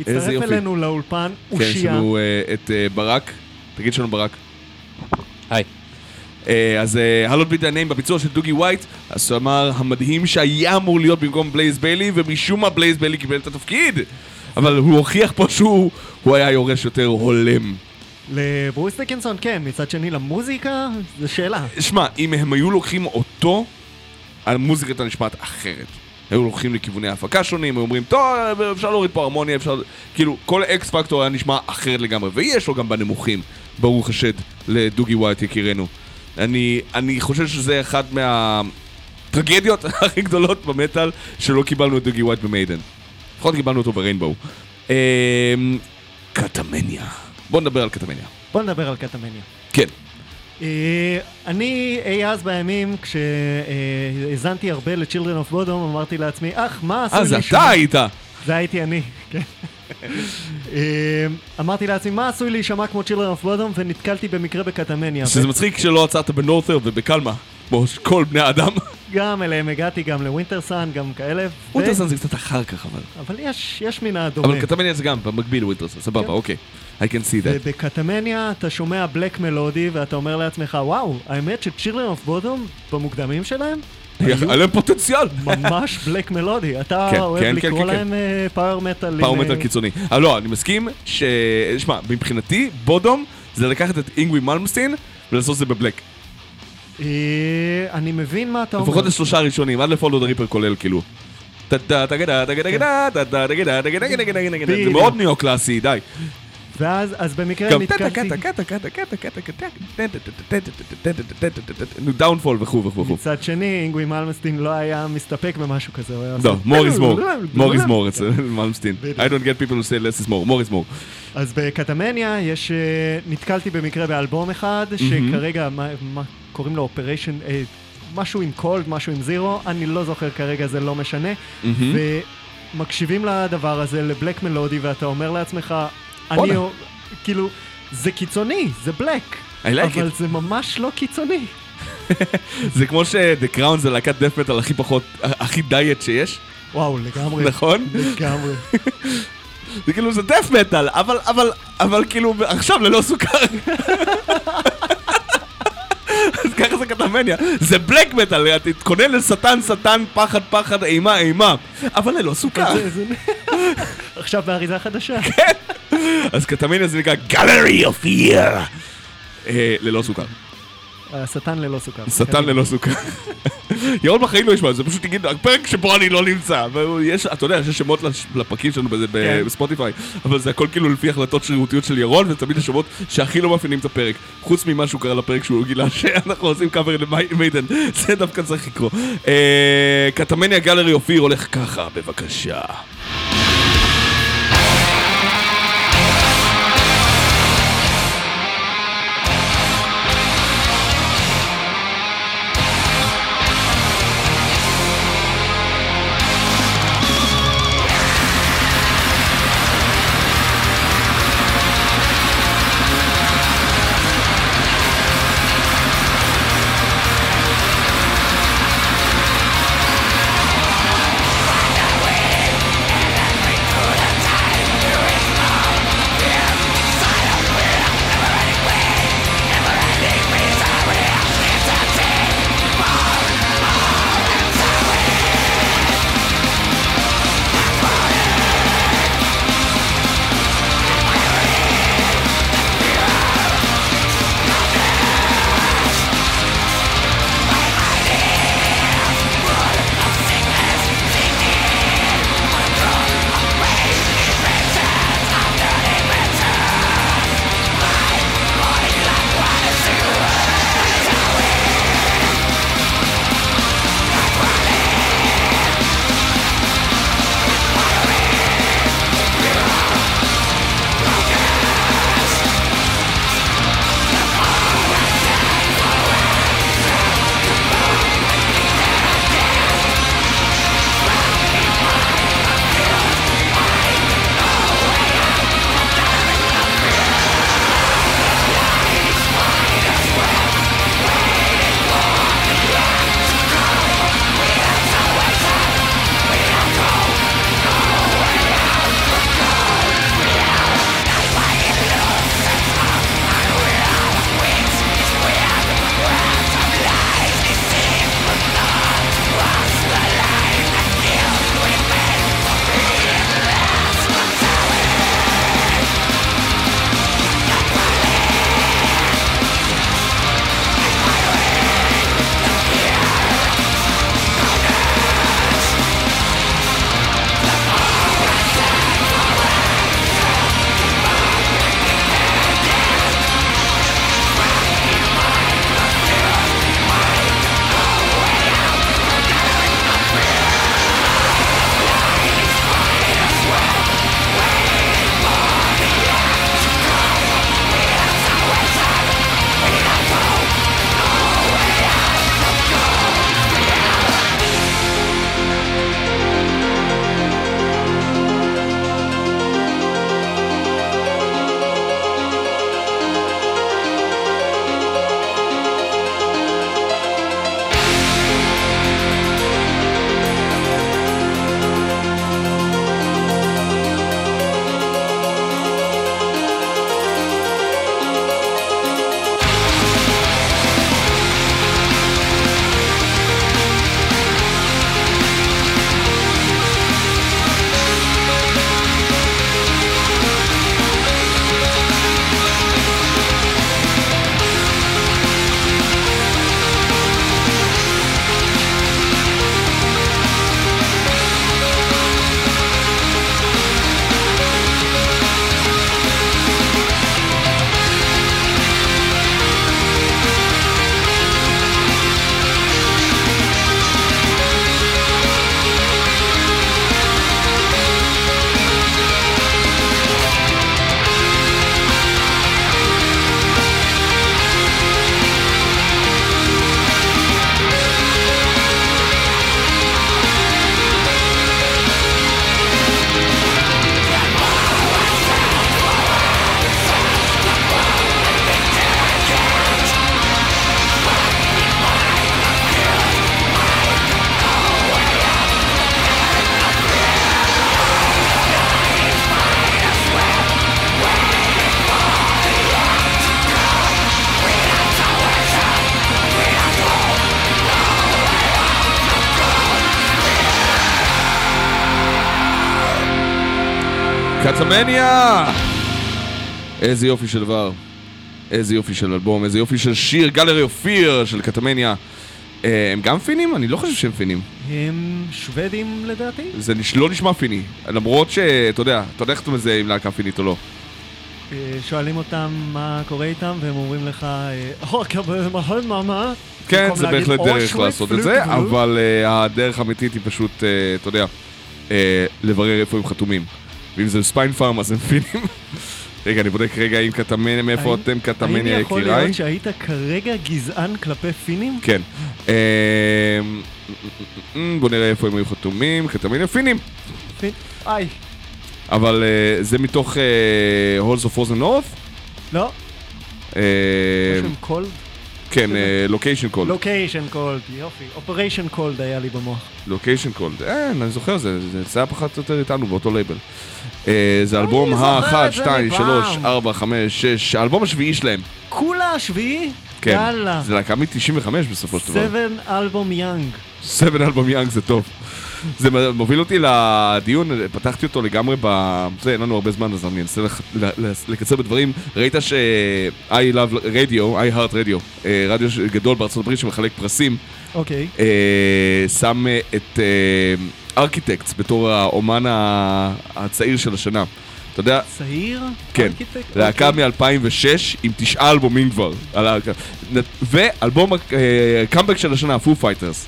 Speaker 3: הצטרף
Speaker 2: יופי.
Speaker 3: אלינו לאולפן,
Speaker 2: כן, יש. לנו אה, את אה, ברק. תגיד שלום ברק.
Speaker 8: היי.
Speaker 2: אה, אז Hallowed Be Thy Name בביצוע של דוגי ווייט, הזמר המדהים שהיה אמור להיות במקום בלייז ביילי, ומשום מה בלייז ביילי קיבל את התפקיד. אבל הוא הוכיח פה שהוא הוא היה יורש יותר הולם.
Speaker 3: לברוס דקינסון כן, מצד שני למוזיקה, זו שאלה.
Speaker 2: שמע, אם הם היו לוקחים אותו, המוזיקה הייתה נשמעת אחרת. היו לוקחים לכיווני הפקה שונים, היו אומרים, טוב, אפשר להוריד פה הרמוניה, אפשר... כאילו, כל X Factor היה נשמע אחרת לגמרי, ויש לו גם בנמוכים, ברוך השד, לדוגי ווייט יקירנו. אני, אני חושב שזה אחד מהטרגדיות הכי גדולות במטאל, שלא קיבלנו את דוגי ווייט ב Maiden. לפחות קיבלנו אותו ב Rainbow. אמ, Catamenia. בוא נדבר על Catamenia.
Speaker 3: בוא נדבר על Catamenia.
Speaker 2: כן.
Speaker 3: אה, אני אי אז בימים, כשהאזנתי הרבה ל-Children of Bodom, אמרתי לעצמי, אך, מה עשוי
Speaker 2: אה, זה
Speaker 3: להישמע...
Speaker 2: אתה היית.
Speaker 3: זה הייתי אני, כן. אה, אמרתי לעצמי, מה עשוי להישמע כמו Children of Bodom, ונתקלתי במקרה בקטמניה.
Speaker 2: שזה מצחיק שלא עצרת בנורת'ר ובקלמה, כמו כל בני האדם.
Speaker 3: גם אליהם הגעתי, גם לווינטרסן, גם כאלה. ו-
Speaker 2: ווינטרסון זה קצת אחר כך אבל.
Speaker 3: אבל יש, יש מן הדומה.
Speaker 2: אבל קטמניה זה גם במקביל לווינטרסון, סבבה,
Speaker 3: כן.
Speaker 2: אוקיי. I can see that.
Speaker 3: וב Catamenia אתה שומע black מלודי ואתה אומר לעצמך, וואו, האמת ש Children of Bodom במוקדמים שלהם,
Speaker 2: היה להם פוטנציאל.
Speaker 3: ממש black מלודי. אתה
Speaker 2: כן,
Speaker 3: אוהב
Speaker 2: כן, כן,
Speaker 3: לקרוא
Speaker 2: כן,
Speaker 3: להם power metal.
Speaker 2: power metal קיצוני. לא, אני מסכים ש... שמע, מבחינתי, Bodom זה לקחת את אינגווי מלמסטין ולעשות את זה ב black.
Speaker 3: אה, אני מבין מה אתה אומר.
Speaker 2: לפחות לשלושה הראשונים, עד ל Follow the Reaper כולל, כאילו. זה. מאוד ניאו-קלאסי, די.
Speaker 3: ואז אז במקרה נתקלתי...
Speaker 2: נו, Downfall וכו' וכו'.
Speaker 3: מצד שני, אינגווי מלמסטין לא היה מסתפק במשהו כזה, הוא היה
Speaker 2: לא,
Speaker 3: עושה-
Speaker 2: more is more. more is more אצל מלמסטין. I don't get people who say less is more. more is more.
Speaker 3: אז ב Catamenia יש... אה, נתקלתי במקרה באלבום אחד, שכרגע, מה- קוראים לו Operation... משהו עם cold, משהו עם zero, אני לא זוכר כרגע, זה לא משנה. ומקשיבים לדבר הזה, לבלק מלודי, ואתה אומר לעצמך, אני... כאילו, זה קיצוני, זה בלק.
Speaker 2: I like
Speaker 3: אבל
Speaker 2: it.
Speaker 3: זה ממש לא קיצוני.
Speaker 2: זה כמו ש-The Crown זה להקת דף מטאל הכי פחות, הכי דיאט שיש,
Speaker 3: וואו, לגמרי.
Speaker 2: נכון?
Speaker 3: לגמרי.
Speaker 2: זה כאילו זה דף מטאל, אבל, אבל, אבל כאילו עכשיו ללא סוכר. אז ככה זה קטמניה, זה בלק מטאל, תתכונן לשטן, שטן, פחד, פחד, אימה, אימה, אבל ללא סוכר.
Speaker 3: עכשיו באריזה חדשה.
Speaker 2: אז קטמניה זה נקרא Gallery of Fear. אה, ללא סוכר.
Speaker 3: השטן ללא סוכר.
Speaker 2: שטן ללא סוכר. ירון בחיים לא ישמע, זה פשוט יגיד, הפרק שבו אני לא נמצא. ויש, אתה יודע, יש שמות לפרקים שלנו בזה
Speaker 3: כן.
Speaker 2: בספוטיפיי, אבל זה הכל כאילו לפי החלטות שרירותיות של ירון, וזה תמיד השמות שהכי לא מאפיינים את הפרק. חוץ ממה שהוא קרא לפרק שהוא גילה שאנחנו עושים קאבר למיידן, זה דווקא צריך לקרוא. אה, קטמניה גלרי אופיר הולך ככה, בבקשה. קטמניה! איזה יופי של דבר. איזה יופי של אלבום, איזה יופי של שיר, גלרי אופיר של קטמניה. אה, הם גם פינים? אני לא חושב שהם פינים.
Speaker 3: הם שוודים לדעתי?
Speaker 2: זה. לא נשמע פיני. למרות שאתה יודע, אתה יודע איך אתה מזהה אם להקה פינית או לא.
Speaker 3: אה, שואלים אותם מה קורה איתם, והם אומרים לך, אה, "או, כבל, מה, מה, מה?
Speaker 2: כן, זה בהחלט
Speaker 3: "או,
Speaker 2: דרך לעשות את זה,
Speaker 3: גבול".
Speaker 2: אבל הדרך האמיתית היא פשוט, אתה יודע, לברר איפה הם חתומים. ואם זה Spinefarm אז הם פינים. רגע, אני בודק רגע אם Catamenia, מאיפה אתם Catamenia
Speaker 3: האם יכול
Speaker 2: יקיריי?
Speaker 3: להיות שהיית כרגע גזען כלפי פינים?
Speaker 2: כן. אה, בוא נראה איפה הם היו חתומים, Catamenia פינים.
Speaker 3: איי,
Speaker 2: אבל אה, זה מתוך Halls of Frozen North?
Speaker 3: לא,
Speaker 2: אה,
Speaker 3: שם Cold?
Speaker 2: כן, לוקיישן קולד.
Speaker 3: לוקיישן קולד, יופי. אופריישן קולד היה לי במוח.
Speaker 2: לוקיישן קולד. אה, אני זוכר, זה היה פחות או יותר איתנו באותו לייבל. אה, זה האלבום
Speaker 3: זוכר
Speaker 2: ה-1,
Speaker 3: את זה
Speaker 2: 2,
Speaker 3: מפעם.
Speaker 2: 3, 4, 5, 6, האלבום השביעי שלהם.
Speaker 3: כולה השביעי?
Speaker 2: כן.
Speaker 3: יאללה.
Speaker 2: זה להקה מ-95 בסופו של דבר.
Speaker 3: 7 אלבום יאנג.
Speaker 2: 7 אלבום יאנג זה טוב. זה מוביל אותי לדיון, פתחתי אותו לגמרי ב... זה, אין לנו הרבה זמן, אז אני אנסה לח- לקצר בדברים. ראית ש-I Love Radio, I Heart Radio, אה, רדיו ש- גדול בארצות הברית שמחלק פרסים,
Speaker 3: אוקיי.
Speaker 2: אה, שם אה, את Architects בתור האומן הצעיר של השנה. אתה יודע,
Speaker 3: צעיר?
Speaker 2: כן? להקה
Speaker 3: אוקיי.
Speaker 2: מ-2006 עם תשעה אלבומים כבר. ואלבום הקאמבק של השנה, Foo Fighters.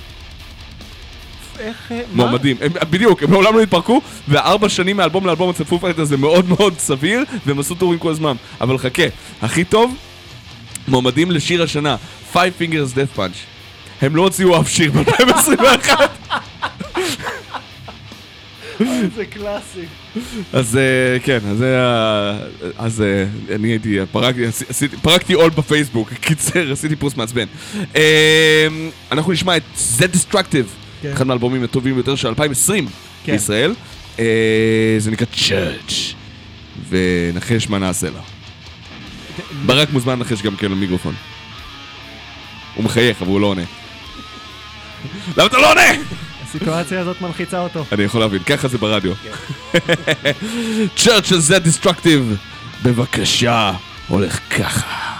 Speaker 3: איך... אה, מה?
Speaker 2: מועמדים. הם, בדיוק, הם מעולם לא התפרקו, וארבע שנים מאלבום לאלבום אצל Foo Fighters זה מאוד מאוד סביר, והם עשו טורים כל הזמן. אבל חכה, הכי טוב, מועמדים לשיר השנה, Five Fingers Death Punch. הם לא הוציאו אף שיר ב-2021.
Speaker 3: זה קלאסי.
Speaker 2: אז אה, כן, אז זה ה... אז אה, אני הייתי, פרקתי, עול בפייסבוק, קיצר, עשיתי פוסט מעצבן. אה, אנחנו נשמע את Z Destructive,
Speaker 3: כן.
Speaker 2: אחד מהאלבומים הטובים ביותר של 2020
Speaker 3: כן.
Speaker 2: בישראל. אה, זה נקרא Church, ונחש מה נעשה לה. ברק מוזמן לנחש גם כן למיקרופון. הוא מחייך, אבל הוא לא עונה. למה אתה לא עונה?
Speaker 3: הסיטואציה הזאת מלחיצה אותו.
Speaker 2: אני יכול להבין, ככה זה ברדיו. צ'רץ' של זה דיסטרקטיב, בבקשה, הולך ככה.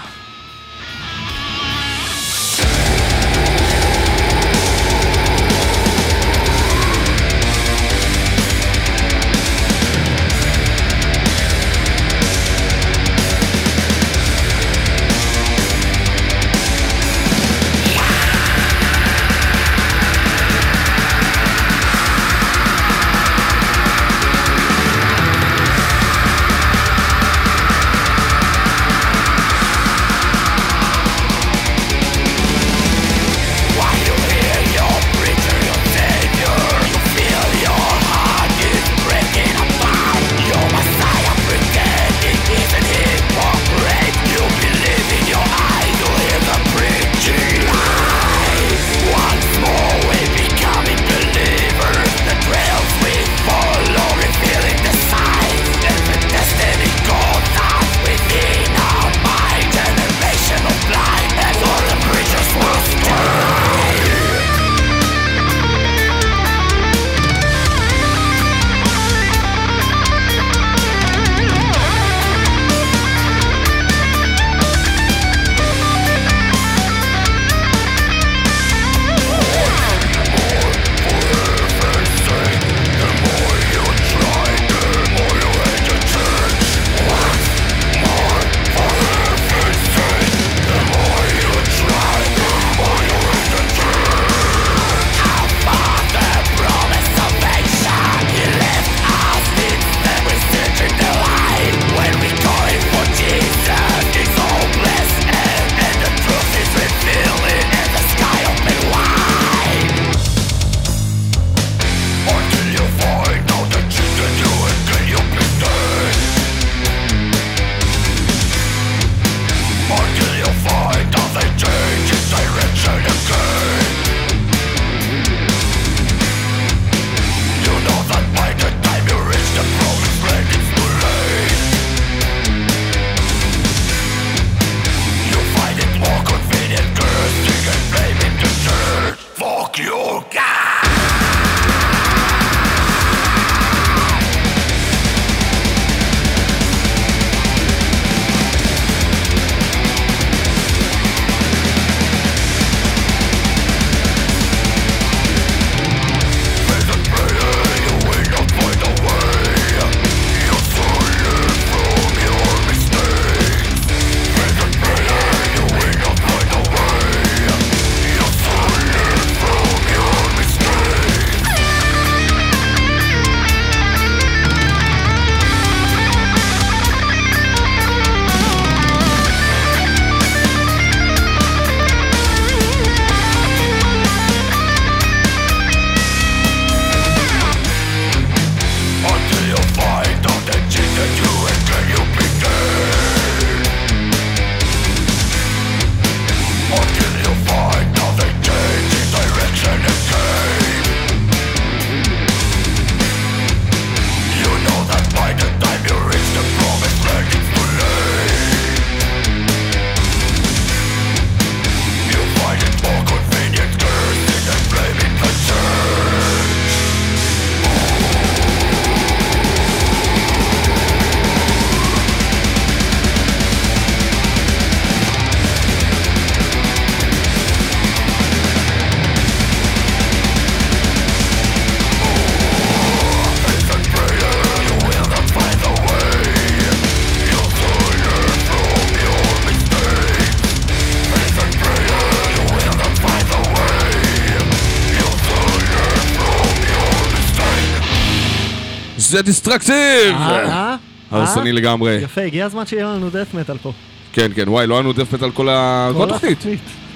Speaker 2: Destructive!
Speaker 3: אה, אה?
Speaker 2: הרסני
Speaker 3: אה?
Speaker 2: לגמרי.
Speaker 3: יפה, הגיע הזמן שיהיה לנו death metal פה.
Speaker 2: כן, כן, וואי, לא היה לנו death metal כל ה... כל התוכנית.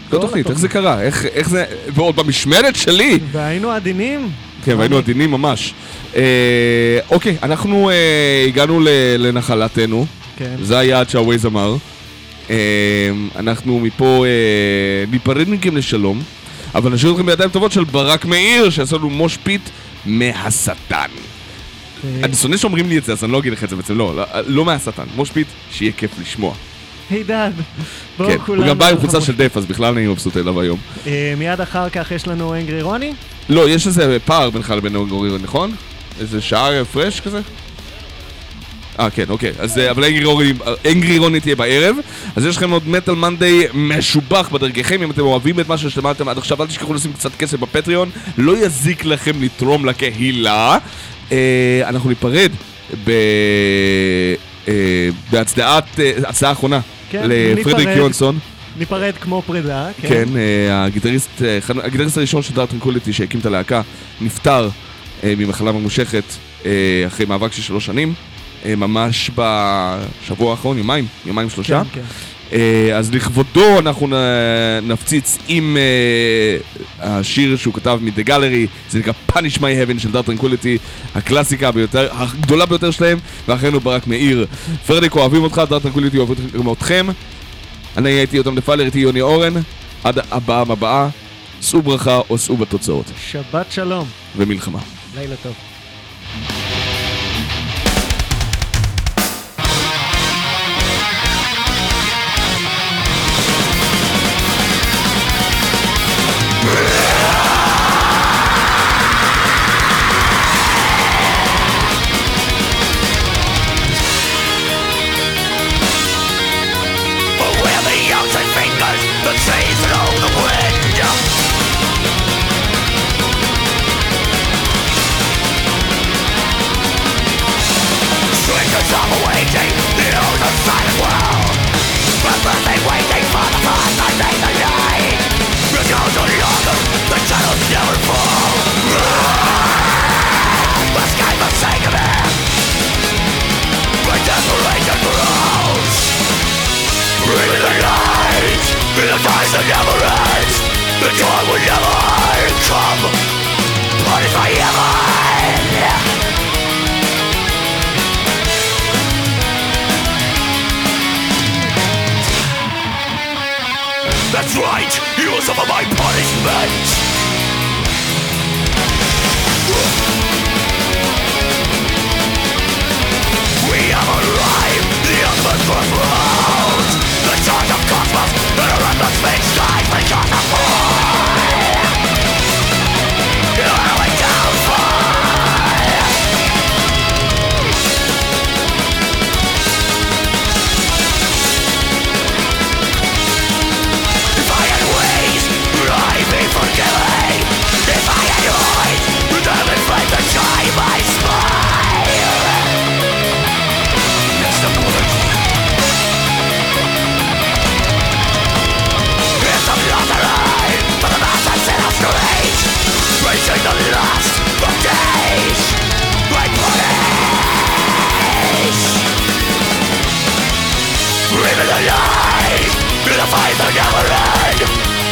Speaker 2: כל התוכנית, איך זה קרה? איך זה... ועוד במשמרת שלי!
Speaker 3: והיינו עדינים.
Speaker 2: כן, והיינו עדינים ממש. אוקיי, אנחנו הגענו לנחלתנו.
Speaker 3: כן.
Speaker 2: זה היעד שהווייז אמר. אנחנו מפה ניפרד מכם לשלום, אבל נשאיר אתכם בידיים טובות של ברק מאיר, שעשה לנו mosh pit מהשטן.
Speaker 3: אה,
Speaker 2: אני שונא שאומרים לי את זה, אז אני לא אגיד לך את זה בעצם, לא, לא, לא מהשטן, mosh pit, שיהיה כיף לשמוע.
Speaker 3: היי דד. בואו
Speaker 2: כן,
Speaker 3: כולנו.
Speaker 2: הוא גם בא עם חולצה. של death, אז בכלל אני מבסוט עליו היום.
Speaker 3: אה, מיד אחר כך יש לנו אנגרי רוני.
Speaker 2: לא, יש איזה פער בינך לבין אנגרי, נכון? איזה שעה הפרש כזה? אה, כן, אוקיי. אז, אה, אבל אנגרי רוני, אנגרי רוני תהיה בערב. אז יש לכם עוד מטאל מנדי משובח בדרככם. אם אתם אוהבים את מה ששמעתם עד עכשיו, אל תשכחו לשים קצת כסף בפטריון. לא יזיק לכם לתרום לקהילה. אה, אנחנו ניפרד. אה, בהצדעת, אה, הצדעה אחרונה.
Speaker 3: כן,
Speaker 2: לפרדריק. יונסון.
Speaker 3: ניפרד כמו פרידה, כן.
Speaker 2: כן, הגיטריסט, הגיטריסט הראשון של דארט טרנקוליטי שהקים את הלהקה נפטר ממחלה ממושכת אחרי מאבק של שלוש שנים, ממש בשבוע האחרון, יומיים, יומיים שלושה.
Speaker 3: כן, כן.
Speaker 2: אה, אז לכבודו אנחנו נפציץ עם אה, השיר שהוא כתב מ-The Gallery, זה נקרא Punish My Heaven של דארט טרנקוליטי, הקלאסיקה ביותר, הגדולה ביותר שלהם, ואחרינו ברק מאיר. פרדיק אוהבים אותך, דארט טרנקוליטי אוהבים אתכם. אני הייתי יותם דפלר, איתי יוני אורן, עד הפעם הבאה, שאו ברכה או שאו בתוצאות,
Speaker 3: שבת שלום.
Speaker 2: ומלחמה.
Speaker 3: לילה טוב.
Speaker 9: God will never come But my heaven That's right, you will suffer my punishment Cosmos, the charge of cosmos, the run that makes life, the charge of.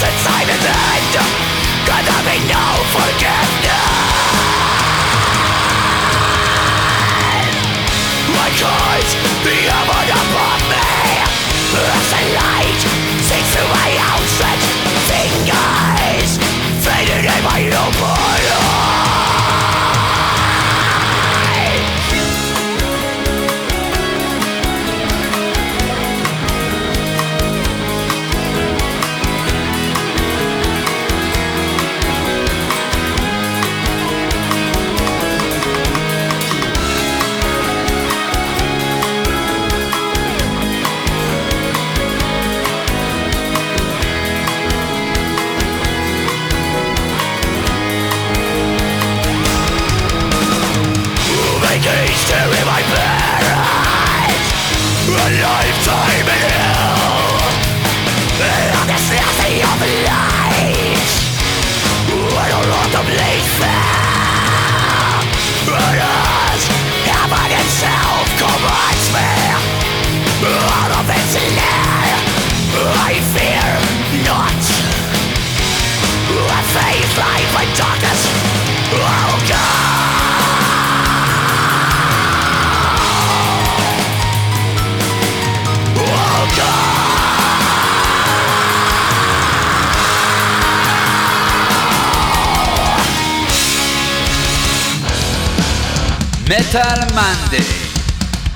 Speaker 9: since I'm in the end Gonna be no forgiveness
Speaker 1: מטאל מנדי